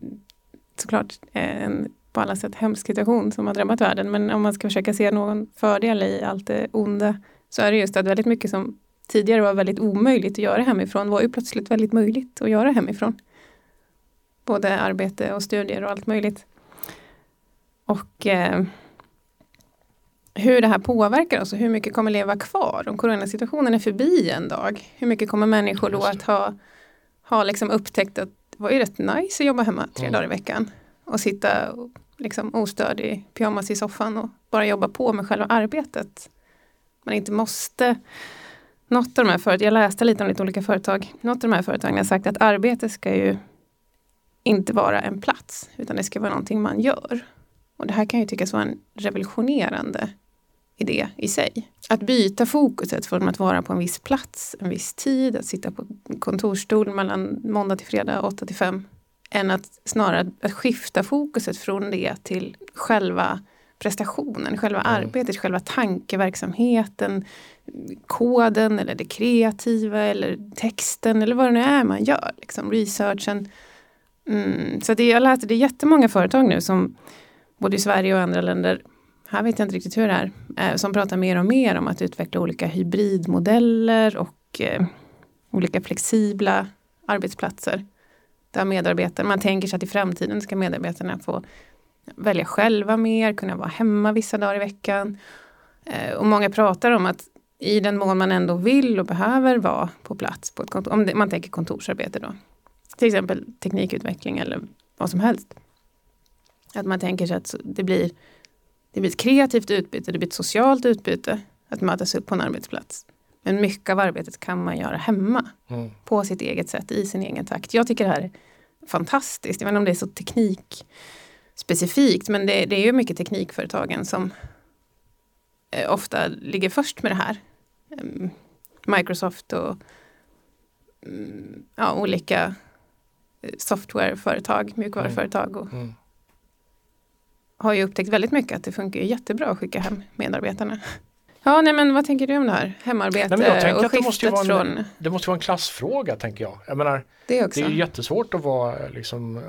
såklart en på alla sätt hemsk situation som har drabbat världen. Men om man ska försöka se någon fördel i allt det onda så är det just att väldigt mycket som tidigare var väldigt omöjligt att göra hemifrån var ju plötsligt väldigt möjligt att göra hemifrån. Både arbete och studier och allt möjligt. Och eh, hur det här påverkar oss och hur mycket kommer leva kvar om coronasituationen är förbi en dag. Hur mycket kommer människor då att ha, ha liksom upptäckt att det var ju rätt nice att jobba hemma tre Mm. dagar i veckan. Och sitta och liksom ostörd i pyjamas i soffan och bara jobba på med själva arbetet. Man inte måste något av de här företagen, jag läste lite om lite olika företag, något av de här företagen har sagt att arbete ska ju inte vara en plats, utan det ska vara någonting man gör. Och det här kan ju tyckas vara en revolutionerande idé i sig. Att byta fokuset från att vara på en viss plats, en viss tid, att sitta på kontorsstol mellan måndag till fredag 8 till 5 än att snarare att skifta fokuset från det till själva prestationen, själva Mm. arbetet, själva tankeverksamheten, koden eller det kreativa eller texten eller vad det nu är man gör, liksom researchen. Mm, så det, jag läste, det är jättemånga företag nu som både i Sverige och andra länder, här vet jag inte riktigt hur det är, eh, som pratar mer och mer om att utveckla olika hybridmodeller och eh, olika flexibla arbetsplatser. Där medarbetare, man tänker sig att i framtiden ska medarbetarna få välja själva mer, kunna vara hemma vissa dagar i veckan. Eh, och många pratar om att i den mån man ändå vill och behöver vara på plats på ett kontor, om det, man tänker kontorsarbete då. Till exempel teknikutveckling eller vad som helst. Att man tänker sig att det blir, det blir ett kreativt utbyte, det blir ett socialt utbyte att mötas upp på en arbetsplats. Men mycket av arbetet kan man göra hemma Mm. på sitt eget sätt, i sin egen takt. Jag tycker det här är fantastiskt. Jag vet inte om det är så teknikspecifikt, men det, det är ju mycket teknikföretagen som eh, ofta ligger först med det här. Em, Microsoft och mm, ja, olika softwareföretag, mjukvaruföretag och Mm. har ju upptäckt väldigt mycket att det funkar jättebra att skicka hem medarbetarna. Ja, nej men vad tänker du om det här? Hemarbete Nej, jag och att det måste, skiftet en, från det måste vara en klassfråga tänker jag. Jag menar, det också. det är jättesvårt att vara liksom, eh,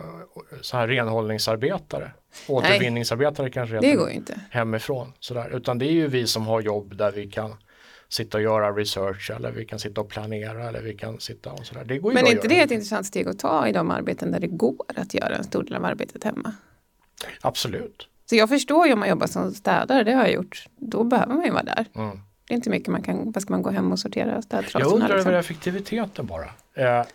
så här renhållningsarbetare. Återvinningsarbetare kanske Det heter går ju inte. hemifrån. Sådär. Utan det är ju vi som har jobb där vi kan sitta och göra research eller vi kan sitta och planera eller vi kan sitta och sådär. Det går Men är inte det ett intressant steg att ta i de arbeten där det går att göra en stor del av arbetet hemma? Absolut. Så jag förstår ju om man jobbar som städare, det har jag gjort. Då behöver man ju vara där. Mm. Det är inte mycket man kan, vad ska man gå hem och sortera städtrasorna? Jag undrar liksom? över effektiviteten bara. Eh,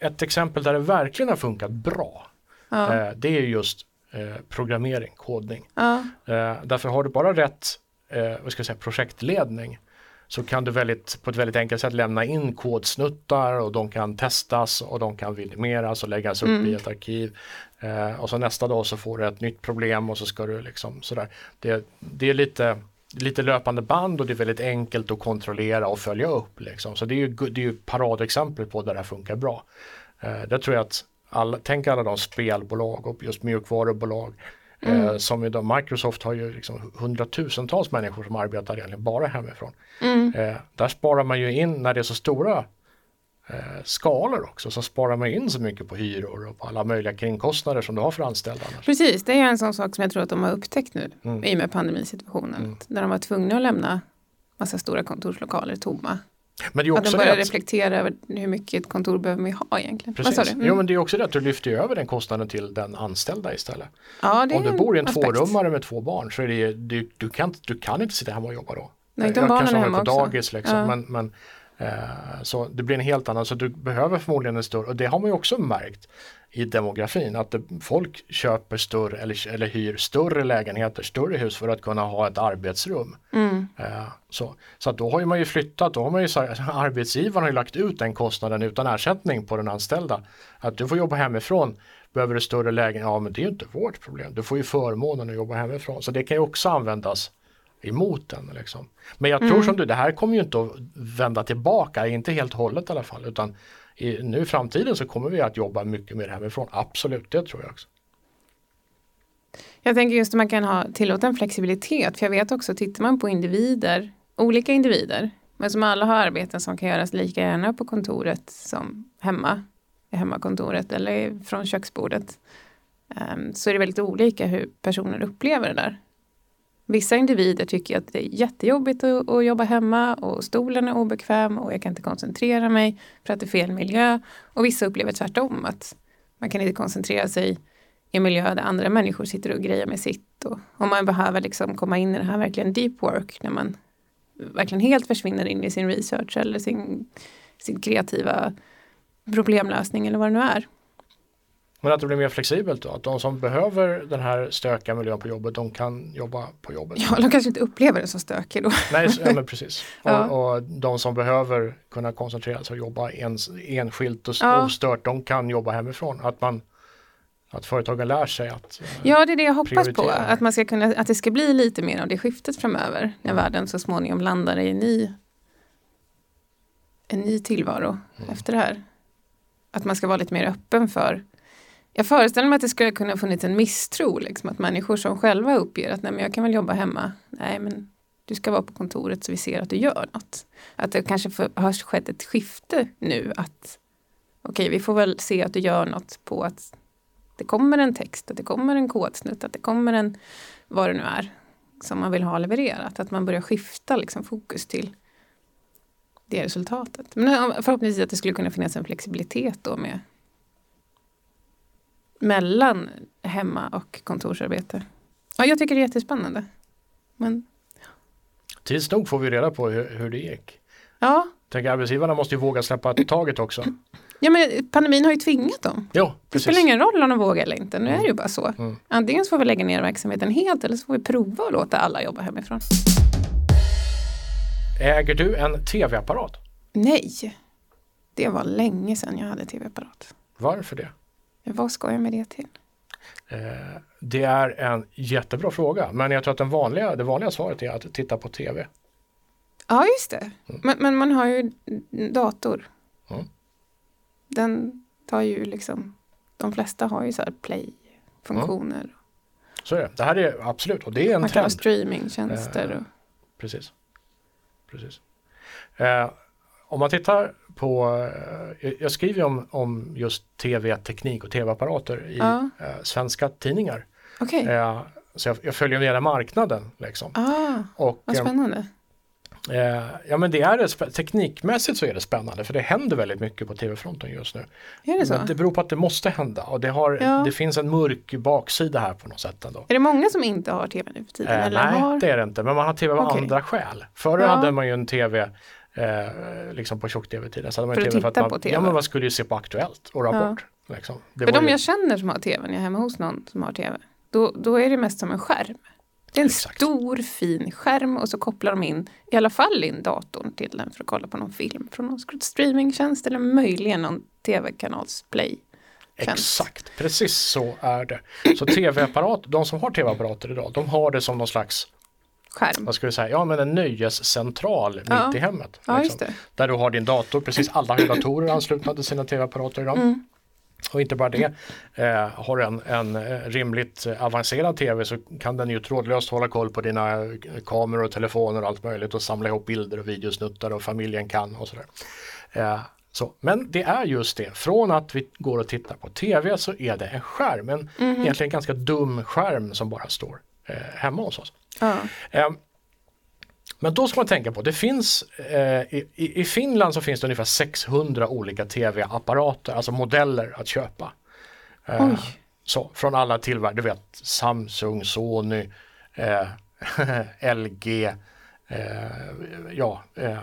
ett exempel där det verkligen har funkat bra. Ja. Eh, det är just eh, programmering, kodning. ja. Eh, därför har du bara rätt eh, vad ska jag säga, projektledning så kan du väldigt, på ett väldigt enkelt sätt lämna in kodsnuttar och de kan testas och de kan vidimeras och läggas upp Mm. i ett arkiv. Eh, och så nästa dag så får du ett nytt problem och så ska du liksom sådär. Det, det är lite, lite löpande band och det är väldigt enkelt att kontrollera och följa upp. Liksom. Så det är ju, det är ju paradexempel på där det här funkar bra. Eh, där tror jag att alla, tänk alla de spelbolag och just mjukvarubolag Eh, som idag, Microsoft har ju liksom hundratusentals människor som arbetar egentligen bara hemifrån. Mm. Eh, där sparar man ju in, när det är så stora eh, skalor också, så sparar man in så mycket på hyror och på alla möjliga kringkostnader som du har för anställda. Annars. Precis, det är en sån sak som jag tror att de har upptäckt nu Mm. i och med pandemisituationen. Mm. När de var tvungna att lämna massa stora kontorslokaler tomma. Men det är Att de också börjar reflektera över hur mycket ett kontor behöver vi ha egentligen. precis. Mm. Jo, men det är också det att du lyfter över den kostnaden till den anställda istället. ja, Om du bor i en aspekt. tvårummare med två barn så är det du, du, kan, inte- du kan inte sitta hemma och jobba då. Nej, de jag barnen kanske har det på också. dagis liksom. Ja. Men, men, eh, så det blir en helt annan, så du behöver förmodligen en större, och det har man ju också märkt i demografin, att det, folk köper större eller, eller hyr större lägenheter, större hus för att kunna ha ett arbetsrum. Mm. Eh, så så då har man ju flyttat, då har man ju så här, arbetsgivaren har lagt ut den kostnaden utan ersättning på den anställda. Att du får jobba hemifrån, behöver du större lägenhet, ja men det är ju inte vårt problem, du får ju förmånen att jobba hemifrån. Så det kan ju också användas emot den. Liksom. Men jag tror Mm. som du, det här kommer ju inte att vända tillbaka, inte helt och hållet i alla fall, utan i, nu i framtiden så kommer vi att jobba mycket mer hemifrån, absolut, det tror jag också. Jag tänker just att man kan ha, tillåta en flexibilitet. För jag vet också, tittar man på individer, olika individer, men som alla har arbeten som kan göras lika gärna på kontoret som hemma, i hemmakontoret eller från köksbordet. Ehm, så är det väldigt olika hur personer upplever det där. Vissa individer tycker att det är jättejobbigt att, att jobba hemma och stolen är obekväm och jag kan inte koncentrera mig för att det är fel miljö. Och vissa upplever tvärtom att man kan inte koncentrera sig i en miljö där andra människor sitter och grejer med sitt. Och, och man behöver liksom komma in i det här verkligen deep work när man verkligen helt försvinner in i sin research eller sin, sin kreativa problemlösning eller vad det nu är. Men att det blir mer flexibelt då, att de som behöver den här stökiga miljön på jobbet, de kan jobba på jobbet. Ja, de kanske inte upplever det så stökigt då. Nej, så- ja, men precis. Ja. Och, och de som behöver kunna koncentrera sig och jobba ens, enskilt och Ja. ostört, de kan jobba hemifrån. Att, man, att företagen lär sig att eh, Ja, det är det jag hoppas på. Att, man ska kunna, att det ska bli lite mer av det skiftet framöver. När världen så småningom landar i en ny, en ny tillvaro Mm. efter det här. att man ska vara lite mer öppen för jag föreställer mig att det skulle kunna funnits en misstro, liksom, att människor som själva uppger att nej, men jag kan väl jobba hemma. Nej, men du ska vara på kontoret så vi ser att du gör något. Att det kanske för, har skett ett skifte nu att okej, okay, vi får väl se att du gör något på att det kommer en text, att det kommer en kodsnutt, att det kommer en vad det nu är som man vill ha levererat. Att man börjar skifta liksom, fokus till det resultatet. Men förhoppningsvis att det skulle kunna finnas en flexibilitet då med mellan hemma och kontorsarbete. Ja, jag tycker det är jättespännande. Men... Tids nog får vi reda på hur, hur det gick. Ja. Tänk arbetsgivarna måste ju våga släppa taget också. Ja men pandemin har ju tvingat dem. Jo, det spelar ingen roll om de vågar eller inte, nu är det ju bara så. Mm. Antingen så får vi lägga ner verksamheten helt eller så får vi prova att låta alla jobba hemifrån. Äger du en tv-apparat? Nej, det var länge sedan jag hade tv-apparat. Varför det? Vad ska jag med det till? Eh, det är en jättebra fråga, men jag tror att den vanliga, det vanliga svaret är att titta på tv. Ja, just det. Mm. Men, men, man har ju dator. Mm. Den tar ju liksom, de flesta har ju så här play-funktioner. Mm. Så är det. Det här är absolut, och det är en man trend. Man kan ha streamingtjänster. Eh, precis. precis. Eh, om man tittar på, eh, jag skriver om, om just tv-teknik och tv-apparater i ja. eh, svenska tidningar. Okay. Eh, så jag, jag, följer med hela marknaden. Liksom. Ah, och, vad spännande. Eh, ja men det är teknikmässigt så är det spännande för det händer väldigt mycket på tv-fronten just nu. Är det så? Men det beror på att det måste hända och det, har, ja. det finns en mörk baksida här på något sätt ändå. Är det många som inte har tv nu för tiden? Eh, nej har... det är det inte men man har tv av okay. andra skäl. Förr ja. hade man ju en tv eh, liksom på tjock-tv-tiden. för att titta för att man, på tv? Ja men man skulle ju se på Aktuellt och Rapport. Ja. Liksom. för de ju... jag känner som har tv när jag är hemma hos någon som har tv, då, då är det mest som en skärm. Det är en Exakt. stor fin skärm och så kopplar de in i alla fall in datorn till den för att kolla på någon film från någon streamingtjänst eller möjligen någon tv-kanals play. Exakt, precis så är det. Så tv-apparat, de som har tv-apparater idag, de har det som någon slags skärm. Vad vi säga? Ja men en nöjescentral ja. mitt i hemmet. Ja, liksom. Där du har din dator, precis alla har datorer anslutna till sina tv-apparater idag. Mm. Och inte bara det, eh, har en, en eh, rimligt avancerad tv så kan den ju trådlöst hålla koll på dina eh, kameror och telefoner och allt möjligt och samla ihop bilder och videosnuttar och familjen kan och sådär. Eh, så, men det är just det, från att vi går och tittar på tv så är det en skärm, en mm. egentligen ganska dum skärm som bara står eh, hemma hos oss. Eh, men då ska man tänka på, det finns eh, i, i, Finland så finns det ungefär 600 olika tv-apparater, alltså modeller att köpa. Eh, så, från alla tillverkare, du vet Samsung, Sony, LG, eh, ja, eh,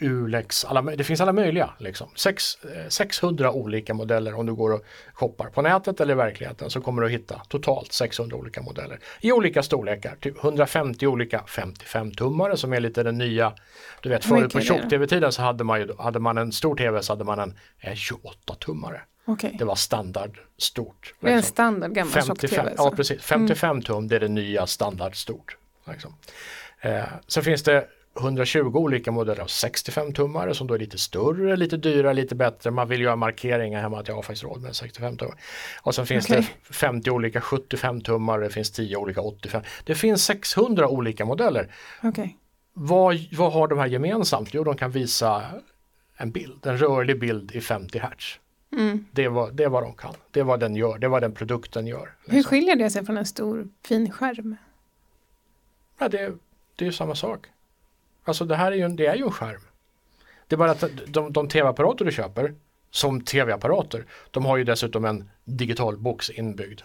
Ulex, alla, det finns alla möjliga. Liksom. Sex, 600 eh, olika modeller om du går och shoppar på nätet eller i verkligheten så kommer du hitta totalt 600 olika modeller i olika storlekar. Typ 150 olika 55-tummare som är lite den nya. Du vet förut på tjock-tv-tiden så hade man, ju, hade man en stor tv så hade man en, en 28-tummare. Okay. Det var standard stort. Det är en liksom. standard gammal tjock-tv. Ja precis, 55 mm. tum det är det nya standard stort. Liksom. Eh, sen finns det 120 olika modeller av 65 tummare som då är lite större, lite dyrare, lite bättre. Man vill göra markeringar hemma att jag har faktiskt råd med 65 tummar. Och sen finns okay. det 50 olika 75 tummare, det finns 10 olika 85. Det finns 600 olika modeller. Okay. Vad, vad har de här gemensamt? Jo, de kan visa en bild, en rörlig bild i 50 hertz. Mm. Det, var, det är vad de kan, det är vad den gör, det är vad den produkten gör. Liksom. Hur skiljer det sig från en stor fin skärm? Ja, det, det är samma sak. Alltså det här är ju en, det är ju en skärm. Det är bara att de, de tv-apparater du köper som tv-apparater, de har ju dessutom en digitalbox inbyggd.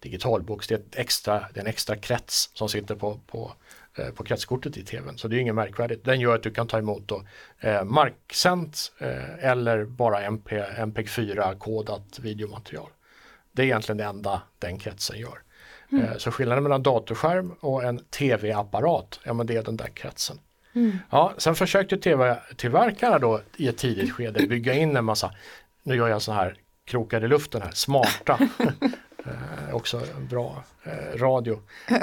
Digitalbox, det är, ett extra, det är en extra krets som sitter på, på, eh, på kretskortet i tvn. Så det är inget märkvärdigt. Den gör att du kan ta emot då, eh, marksänt eh, eller bara MP, MP4-kodat videomaterial. Det är egentligen det enda den kretsen gör. Mm. Eh, så skillnaden mellan datorskärm och en tv-apparat, ja men det är den där kretsen. Mm. Ja, sen försökte tv-tillverkarna då i ett tidigt skede bygga in en massa, nu gör jag så här krokar i luften här, smarta, eh, också bra eh, radio.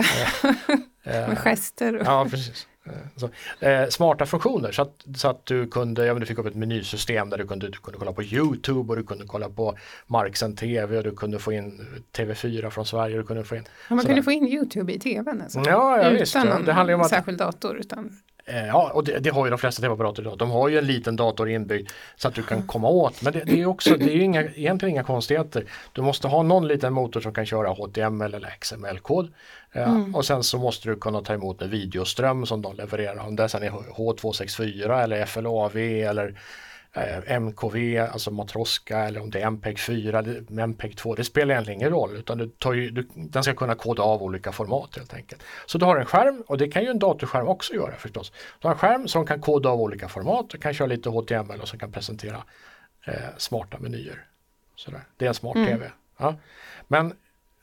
Eh, Med gester. Ja, precis. Eh, Så, eh, smarta funktioner så att, så att du kunde, ja, men du fick upp ett menysystem där du kunde, du kunde kolla på Youtube och du kunde kolla på Marksänd TV och du kunde få in TV4 från Sverige. Du kunde få in, Ja, man sådär. kunde få in Youtube i tvn alltså. Ja, ja Utan visst. Ja. någon Det handlar om att särskild dator. Utan, Ja, och det, det har ju de flesta tv-apparater idag. De har ju en liten dator inbyggd så att du kan komma åt. Men det, det är också, det är ju inga, egentligen inga konstigheter. Du måste ha någon liten motor som kan köra HTML eller XML-kod. Eh, Och sen så måste du kunna ta emot en videoström som de levererar. Om det sen är H264 eller FLAV eller eh, MKV, alltså Matroska eller om det är MPEG 4 eller MPEG 2. Det spelar egentligen ingen roll utan du tar ju, du, den ska kunna koda av olika format helt enkelt. Så du har en skärm och det kan ju en datorskärm också göra förstås. Du har en skärm som kan koda av olika format, du kan köra lite HTML och som kan presentera eh, smarta menyer. Sådär. Det är en smart TV. Ja. Men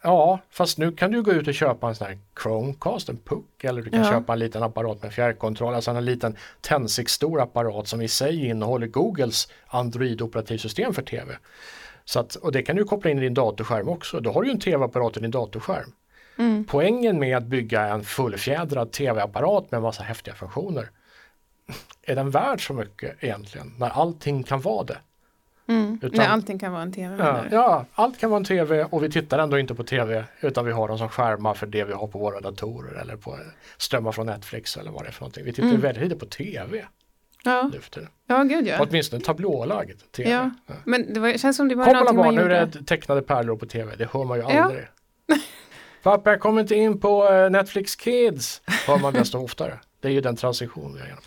ja, fast nu kan du gå ut och köpa en sån här Chromecast, en puck eller du kan Ja. köpa en liten apparat med fjärrkontroll, alltså en liten tändsticksstor apparat som i sig innehåller Googles Android-operativsystem för TV. Så att, och det kan du koppla in i din datorskärm också, då har du ju en TV-apparat i din datorskärm. mm. Poängen med att bygga en fullfjädrad TV-apparat med massa häftiga funktioner är den värd så mycket egentligen när allting kan vara det? Mm. Utan- Nej, allting kan vara en tv. Ja, ja, allt kan vara en TV och vi tittar ändå inte på TV utan vi har dem som skärmar för det vi har på våra datorer eller på strömmar från Netflix eller vad det är för någonting. Vi tittar Mm. väldigt lite på TV ja. nu för tiden. ja, gud ja. Åtminstone tablålagd TV. Ja, Ja. Men det var, känns som det var Kom någonting man barn, nu är gjorde. det tecknade pärlor på TV, det hör man ju Ja. aldrig. Pappa jag kommer inte in på eh, Netflix Kids, hör man desto oftare. Det är ju den transition vi har genom.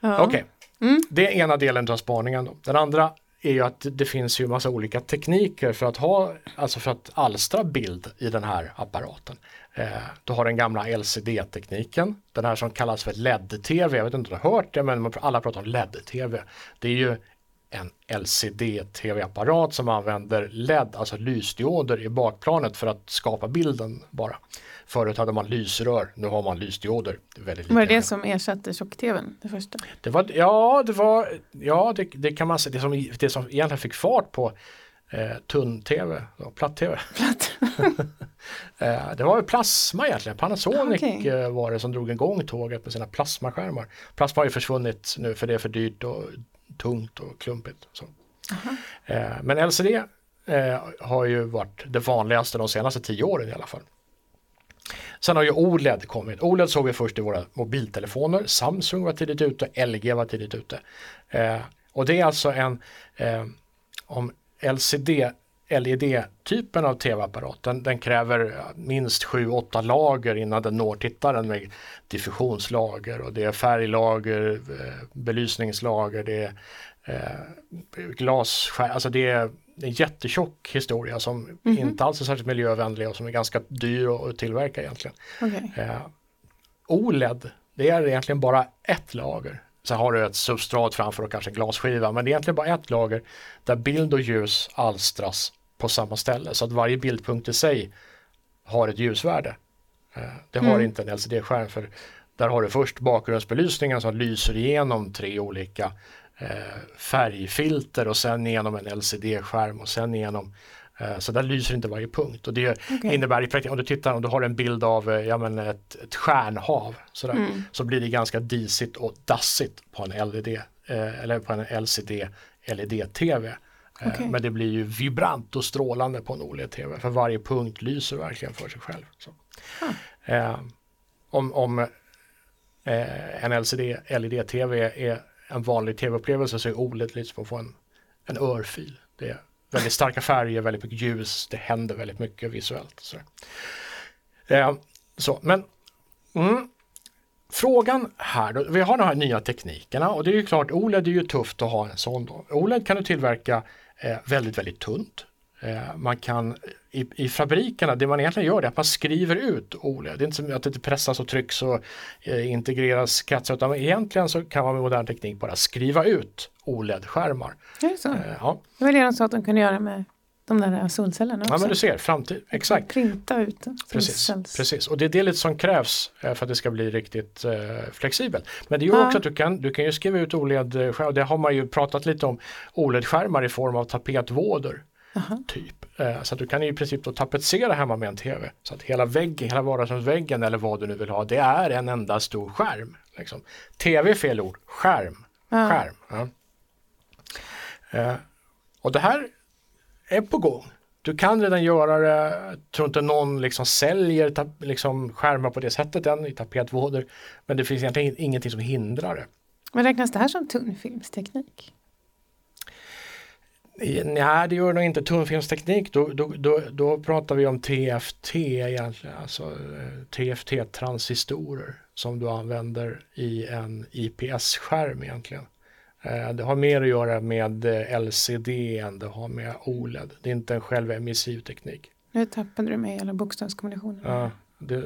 Ja. Okej, Mm. det är ena delen av spaningen. Då. Den andra är ju att det finns ju massa olika tekniker för att ha, alltså för att alstra bild i den här apparaten. Eh, du har den gamla LCD-tekniken, den här som kallas för LED-TV. Jag vet inte om du har hört det, men alla pratar om LED-TV. Det är ju en LCD-TV-apparat som använder LED, alltså lysdioder i bakplanet för att skapa bilden bara. Förut hade man lysrör, nu har man lysdioder. Väldigt Var det det som ersatte tjock-tvn? Det första? det var, ja, det var, ja det, det kan man säga, det som, det som egentligen fick fart på eh, tunn-tv, platt-tv. Platt. Eh, det var ju plasma egentligen, Panasonic Okej. eh, var det som drog igång tåget med sina plasmaskärmar. Plasma har ju försvunnit nu för det är för dyrt och tungt och klumpigt. Så. Eh, men LCD eh, har ju varit det vanligaste de senaste tio åren i alla fall. Sen har ju OLED kommit. OLED såg vi först i våra mobiltelefoner. Samsung var tidigt ute, LG var tidigt ute. Eh, och det är alltså en, eh, om LCD, LED-typen av tv-apparat, den, den kräver minst 7-8 lager innan den når tittaren med diffusionslager och det är färglager, eh, belysningslager, det är eh, glasskär, alltså det är en jättetjock historia som inte alls är särskilt miljövänlig och som är ganska dyr att tillverka egentligen. Okej. Eh, OLED, det är egentligen bara ett lager. Sen har du ett substrat framför och kanske en glasskiva, men det är egentligen bara ett lager där bild och ljus alstras på samma ställe. Så att varje bildpunkt i sig har ett ljusvärde. Eh, det har Mm. inte en LCD-skärm för där har du först bakgrundsbelysningen som lyser igenom tre olika färgfilter och sen igenom en LCD-skärm och sen igenom eh, så där lyser inte varje punkt och det Okej. innebär i praktiken om du tittar om du har en bild av eh, ja, men ett, ett stjärnhav sådär, Mm. så blir det ganska disigt och dassigt på en LED eh, eller på en LCD LED-TV. Eh, Okej. Men det blir ju vibrant och strålande på en OLED-TV för varje punkt lyser verkligen för sig själv. Så. Eh, om om eh, en LCD LED-TV är en vanlig tv-upplevelse så är OLED lite som att få en, en örfil. Det är väldigt starka färger, väldigt mycket ljus, det händer väldigt mycket visuellt. Så, eh, så men mm, Frågan här då, vi har de här nya teknikerna och det är ju klart OLED är ju tufft att ha en sån då. OLED kan du tillverka eh, väldigt, väldigt tunt. Eh, man kan i, i fabrikerna, det man egentligen gör är att man skriver ut OLED. Det är inte som att det pressas och trycks och eh, integreras kretsar utan egentligen så kan man med modern teknik bara skriva ut OLED-skärmar. Är det så? Eh, ja. Det var det de sa att de kunde göra med de där solcellerna också. ja, men du ser, framtid, exakt. Printa ut Precis, precis. Och det är det lite som krävs eh, för att det ska bli riktigt eh, flexibelt. Men det är ju Ja. också att du kan, du kan ju skriva ut OLED-skärmar, det har man ju pratat lite om, OLED-skärmar i form av tapetvådor. Jaha. Typ. Eh, så att du kan i princip då tapetsera hemma med en tv. Så att hela väggen, hela vardagsrumsväggen eller vad du nu vill ha, det är en enda stor skärm. Liksom. Tv är fel ord, skärm. Ja. skärm. Ja. Eh, och det här är på gång. Du kan redan göra det, jag tror inte någon liksom säljer tap- liksom skärmar på det sättet än i tapetvådor. Men det finns egentligen ingenting som hindrar det. Men räknas det här som tunnfilmsteknik? Nej, det gör nog inte tunnfilmsteknik. Då, då, då, då pratar vi om TFT egentligen, alltså eh, TFT-transistorer som du använder i en IPS-skärm egentligen. Eh, Det har mer att göra med eh, LCD än det har med OLED. Det är inte en självemissiv teknik. Nu tappade du mig i alla bokstavskombinationer. Ja, det,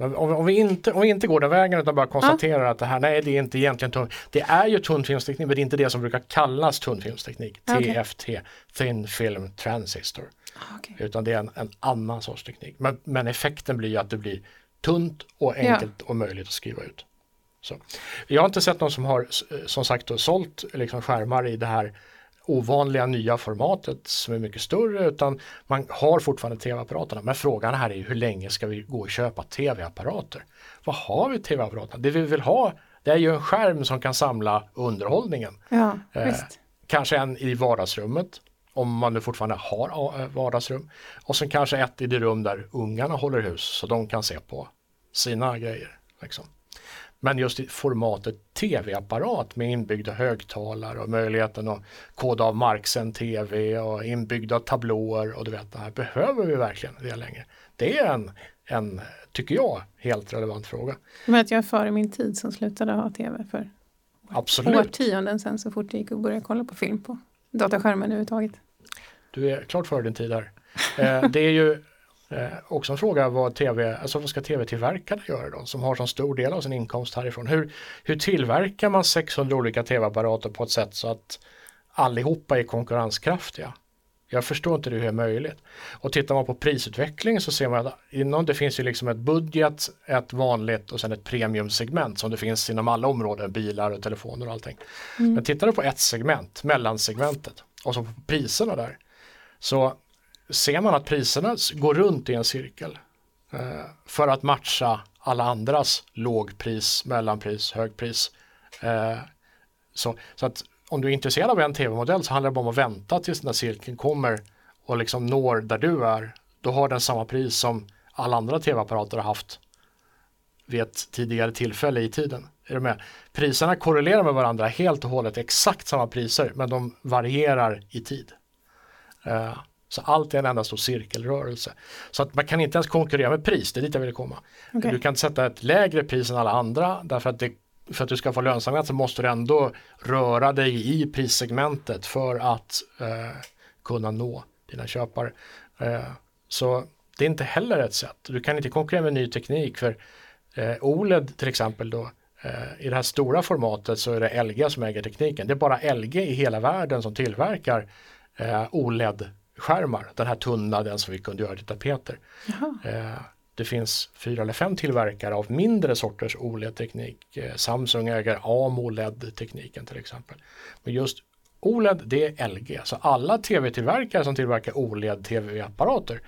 om, om, vi inte, om vi inte går den vägen utan bara konstaterar att det här, nej det är inte egentligen tunn, det är ju tunnfilmsteknik men det är inte det som brukar kallas tunnfilmsteknik, Okej. TFT, Thin Film Transistor, Ah, okej. utan det är en, en annan sorts teknik. Men, men effekten blir ju att det blir tunt och enkelt och möjligt att skriva ut. Så. Jag har inte sett någon som har eh, som sagt då, sålt liksom, skärmar i det här ovanliga nya formatet som är mycket större utan man har fortfarande tv-apparaterna. Men frågan här är hur länge ska vi gå och köpa tv-apparater? Vad har vi tv-apparaterna? Det vi vill ha det är ju en skärm som kan samla underhållningen. Ja, Eh. Kanske en i vardagsrummet om man nu fortfarande har eh, vardagsrum. Och sen kanske ett i det rum där ungarna håller hus så de kan se på sina grejer. Liksom. Men just i formatet tv-apparat med inbyggda högtalare och möjligheten att koda av marksänd tv och inbyggda tablåer och du vet det här behöver vi verkligen det längre. Det är en, en, tycker jag, helt relevant fråga. Men att jag är före min tid som slutade ha tv för Absolut. årtionden sedan så fort det gick att börja kolla på film på dataskärmen överhuvudtaget. Du är klart före din tid här. Eh, det är ju eh, också en fråga vad tv, alltså vad ska tv-tillverkarna göra då, som har så stor del av sin inkomst härifrån. Hur, hur tillverkar man 600 olika tv-apparater på ett sätt så att allihopa är konkurrenskraftiga? Jag förstår inte hur det är möjligt. Och tittar man på prisutveckling så ser man att inom det finns ju liksom ett budget, ett vanligt och sen ett premiumsegment som det finns inom alla områden, bilar och telefoner och allting. Men tittar du på ett segment, mellansegmentet, och så på priserna där, så ser man att priserna går runt i en cirkel eh, för att matcha alla andras lågpris, mellanpris, högpris. Eh, så, så att om du är intresserad av en tv-modell så handlar det bara om att vänta tills den här cirkeln kommer och liksom når där du är. Då har den samma pris som alla andra tv-apparater har haft vid ett tidigare tillfälle i tiden. Är du med? Priserna korrelerar med varandra helt och hållet, exakt samma priser, men de varierar i tid. Eh, så allt är en enda stor cirkelrörelse. Så att man kan inte ens konkurrera med pris, det är dit jag vill komma. Okej. Du kan inte sätta ett lägre pris än alla andra därför att, det, för att du ska få lönsamhet så måste du ändå röra dig i prissegmentet för att eh, kunna nå dina köpare. Eh, så det är inte heller ett sätt. Du kan inte konkurrera med ny teknik för eh, OLED till exempel då eh, i det här stora formatet så är det LG som äger tekniken. Det är bara LG i hela världen som tillverkar eh, OLED-skärmar. Den här tunna, den som vi kunde göra till tapeter. Eh, det finns fyra eller fem tillverkare av mindre sorters OLED-teknik. Eh, Samsung äger AMOLED-tekniken till exempel. Men just OLED det är LG. Så alla tv-tillverkare som tillverkar OLED-tv-apparater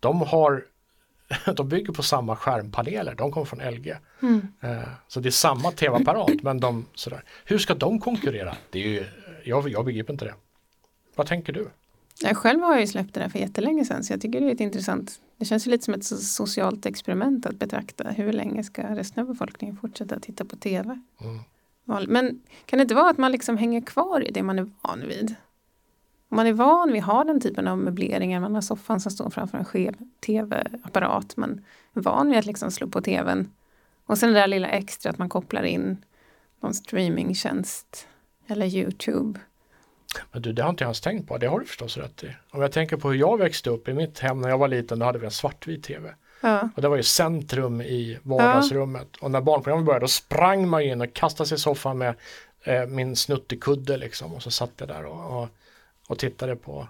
de, har, de bygger på samma skärmpaneler. De kommer från LG. Mm. Eh, så det är samma tv-apparat men de sådär. Hur ska de konkurrera? Det är ju, jag, jag begriper inte det. Vad tänker du? Jag själv har ju släppt det där för jättelänge sedan så jag tycker det är ett intressant. Det känns ju lite som ett so- socialt experiment att betrakta hur länge ska resten av befolkningen fortsätta titta på tv. Mm. Men kan det inte vara att man liksom hänger kvar i det man är van vid? Om man är van vid att ha den typen av möbleringar, man har soffan som står framför en skev tv-apparat, man är van vid att liksom slå på tvn och sen det där lilla extra att man kopplar in någon streamingtjänst eller Youtube. Men du, det har inte jag ens tänkt på. Det har du förstås rätt i. Om jag tänker på hur jag växte upp i mitt hem när jag var liten, då hade vi en svartvit tv. Ja, Och det var ju centrum i vardagsrummet. Och när barnprogrammet började då sprang man in och kastade sig i soffan med eh, min snuttekudde liksom. Och så satt jag där och, och, och tittade på.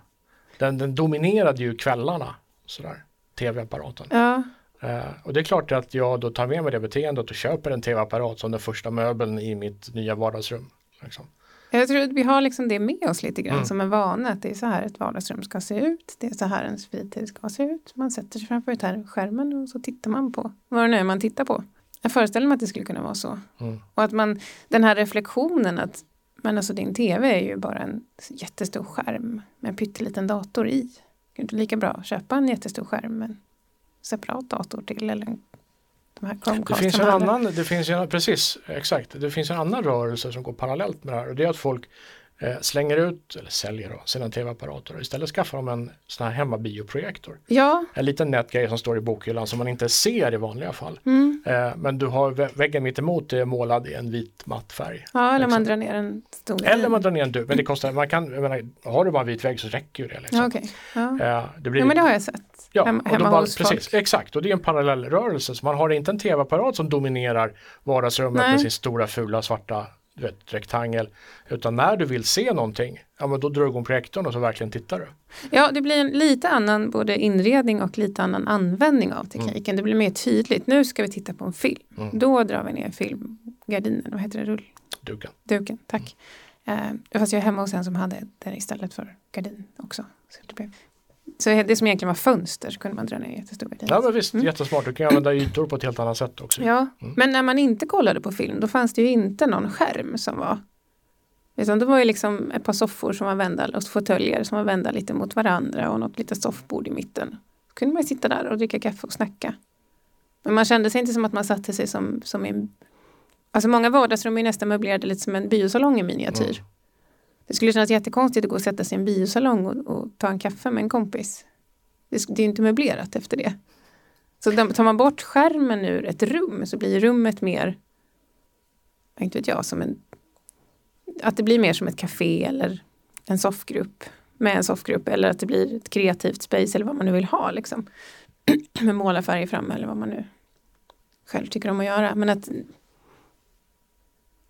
Den, den dominerade ju kvällarna, sådär, tv-apparaten. ja, Eh, och det är klart att jag då tar med mig det beteendet och köper en tv-apparat som den första möbeln i mitt nya vardagsrum. Liksom. Jag tror att vi har liksom det med oss lite grann Mm. som en vana. Att det är så här ett vardagsrum ska se ut. Det är så här ens fritid ska se ut. Man sätter sig framför här skärmen och så tittar man på vad det nu är man tittar på. Jag föreställer mig att det skulle kunna vara så. Mm. Och att man, den här reflektionen att men alltså din tv är ju bara en jättestor skärm med en pytteliten dator i. Det är inte lika bra att köpa en jättestor skärm med en separat dator till eller en- de Det finns en annan, det finns en, precis, exakt. Det finns en annan rörelse som går parallellt med det här och det är att folk slänger ut, eller säljer då, sina tv-apparater och istället skaffar de en sån här hemmabioprojektor. Ja, En liten nät grej som står i bokhyllan som man inte ser i vanliga fall. mm. Eh, men du har vä- väggen mitt emot är målad i en vit matt färg. ja eller man drar ner en stor Eller man drar ner en duk, men det kostar, man kan, menar, har du bara en vit vägg så räcker ju det. Liksom. Ja. Ja. Eh, det blir, ja, men det har jag sett. Ja, Hem, hemma bara, hos precis, folk. exakt och det är en parallell rörelse. Så man har inte en tv-apparat som dominerar vardagsrummet Nej. med sin stora fula svarta du vet, rektangel. Utan när du vill se någonting, ja men då drar du igång projektorn och så verkligen tittar du. Ja, det blir en lite annan både inredning och lite annan användning av tekniken. Det blir mer tydligt. Nu ska vi titta på en film. Mm. Då drar vi ner filmgardinen, vad heter det, rullduken, Duken. tack. Eh, fast jag är hemma hos en som hade den istället för gardin också. Så det, blev... så det som egentligen var fönster så kunde man dra ner en jättestor gardin. Ja men visst, Mm. jättesmart. Du kan använda ytor på ett helt annat sätt också. Ja, Mm. men när man inte kollade på film då fanns det ju inte någon skärm som var utan det var ju liksom ett par soffor som var vända och fåtöljer som var vända lite mot varandra och något litet soffbord i mitten. Då kunde man ju sitta där och dricka kaffe och snacka. Men man kände sig inte som att man satte sig som, som en... Alltså många vardagsrum är nästan möblerade lite som en biosalong i miniatyr. Mm. Det skulle kännas jättekonstigt att gå och sätta sig i en biosalong och, och ta en kaffe med en kompis. Det, det är ju inte möblerat efter det. Så de- tar man bort skärmen ur ett rum så blir rummet mer, inte vet jag, som en, att det blir mer som ett café eller en soffgrupp med en soffgrupp eller att det blir ett kreativt space eller vad man nu vill ha liksom. med målarfärger framme eller vad man nu själv tycker om att göra. Men att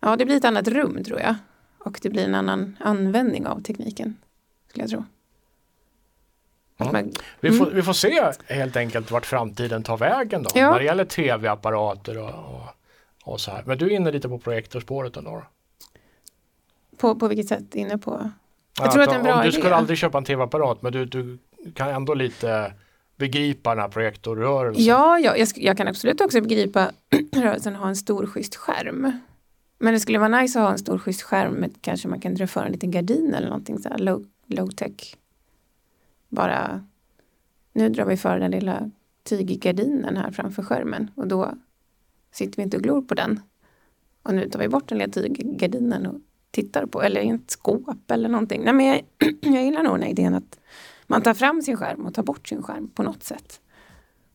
ja, det blir ett annat rum tror jag. Och det blir en annan användning av tekniken. Skulle jag tro. Mm. man, Vi, får, vi får se helt enkelt vart framtiden tar vägen då. Ja. När det gäller tv-apparater och, och, och så här. Men du är inne lite på projektorspåret ändå? då? på, på vilket sätt inne på Jag Ja, tror att det är en bra om du idé. skulle aldrig köpa en tv-apparat men du, du kan ändå lite begripa den här projektorrörelsen. Ja, ja jag, jag kan absolut också begripa rörelsen att ha en stor schysst skärm. Men det skulle vara nice att ha en stor schysst skärm med kanske man kan dra för en liten gardin eller någonting så här low, low tech. Bara nu drar vi för den lilla tyggardinen här framför skärmen och då sitter vi inte och glor på den. Och nu tar vi bort den lilla tyggardinen och tittar på eller i ett skåp eller någonting. Nej, men jag, jag gillar nog den här idén att man tar fram sin skärm och tar bort sin skärm på något sätt.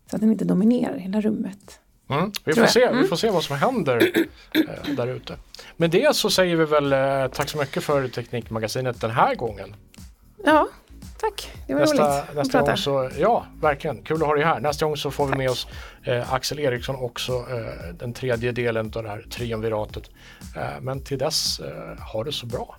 Så att den inte dominerar hela rummet. Mm. Vi, får se, Mm. vi får se vad som händer eh, där ute. Med det så säger vi väl eh, tack så mycket för Teknikmagasinet den här gången. Ja, tack. Det var Nästa, roligt att nästa prata. gång så, ja verkligen, kul att ha dig här. Nästa gång så får vi med oss eh, Axel Eriksson också, eh, den tredje delen av det här triumviratet. Eh, men till dess, eh, ha det så bra.